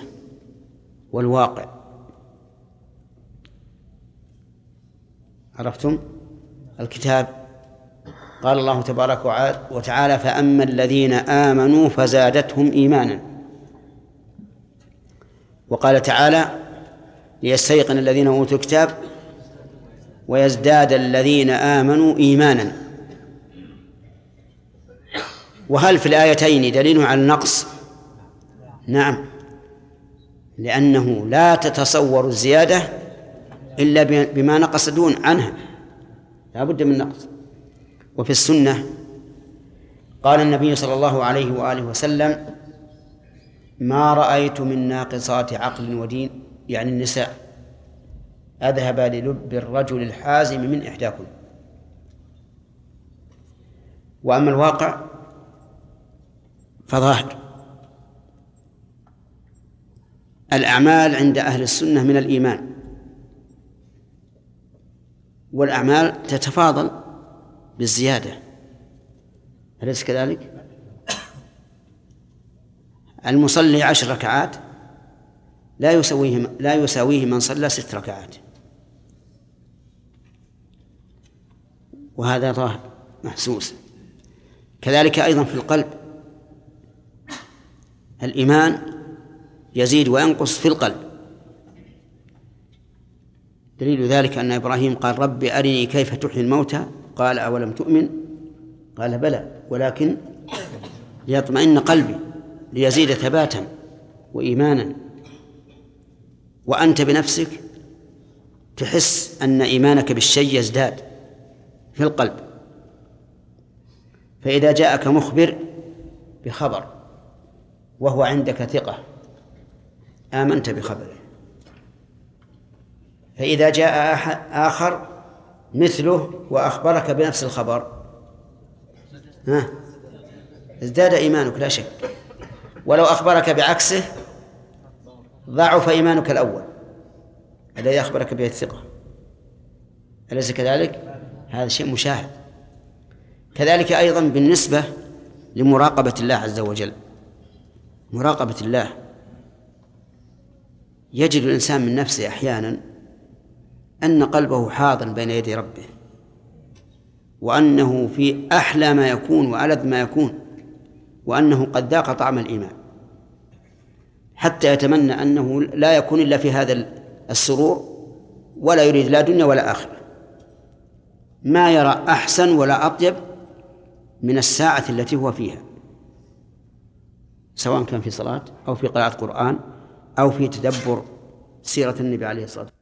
والواقع. عرفتم؟ الكتاب. قال الله تبارك وتعالى فأما الذين آمنوا فزادتهم إيمانا. وقال تعالى ليستيقن الذين أوتوا الكتاب ويزداد الذين آمنوا إيمانا. وهل في الآيتين دليل على النقص؟ نعم. لأنه لا تتصور الزيادة إلا بما نقص دون عنها. لا بد من نقص. وفي السنة قال النبي صلى الله عليه وآله وسلم ما رأيت من ناقصات عقل ودين يعني النساء. أذهب للب الرجل الحازم من إحداكم وأما الواقع فظاهر الأعمال عند أهل السنة من الإيمان. والأعمال تتفاضل بالزيادة. أليس كذلك؟ المصلي عشر ركعات لا يسويه لا يساويه من صلى ست ركعات. وهذا ظاهر محسوس. كذلك أيضا في القلب. الإيمان يزيد وينقص في القلب. دليل ذلك أن إبراهيم قال رب أرني كيف تحيي الموتى؟ قال أولم تؤمن؟ قال بلى ولكن ليطمئن قلبي ليزيد ثباتا وإيمانا. وأنت بنفسك تحس أن إيمانك بالشيء يزداد في القلب. فإذا جاءك مخبر بخبر وهو عندك ثقة. آمنت بخبره. فإذا جاء آخر مثله وأخبرك بنفس الخبر. ها؟ ازداد إيمانك لا شك. ولو أخبرك بعكسه ضعف إيمانك الأول. الذي أخبرك به الثقة أليس كذلك؟ هذا شيء مشاهد. كذلك أيضا بالنسبة لمراقبة الله عز وجل. مراقبة الله. يجد الإنسان من نفسه أحيانا أن قلبه حاضر بين يدي ربه وأنه في أحلى ما يكون وألذ ما يكون وأنه قد ذاق طعم الإيمان. حتى يتمنى أنه لا يكون إلا في هذا السرور ولا يريد لا دنيا ولا آخرة. ما يرى أحسن ولا أطيب من الساعة التي هو فيها. سواء كان في صلاة أو في قراءة قرآن أو في تدبر سيرة النبي عليه الصلاة والسلام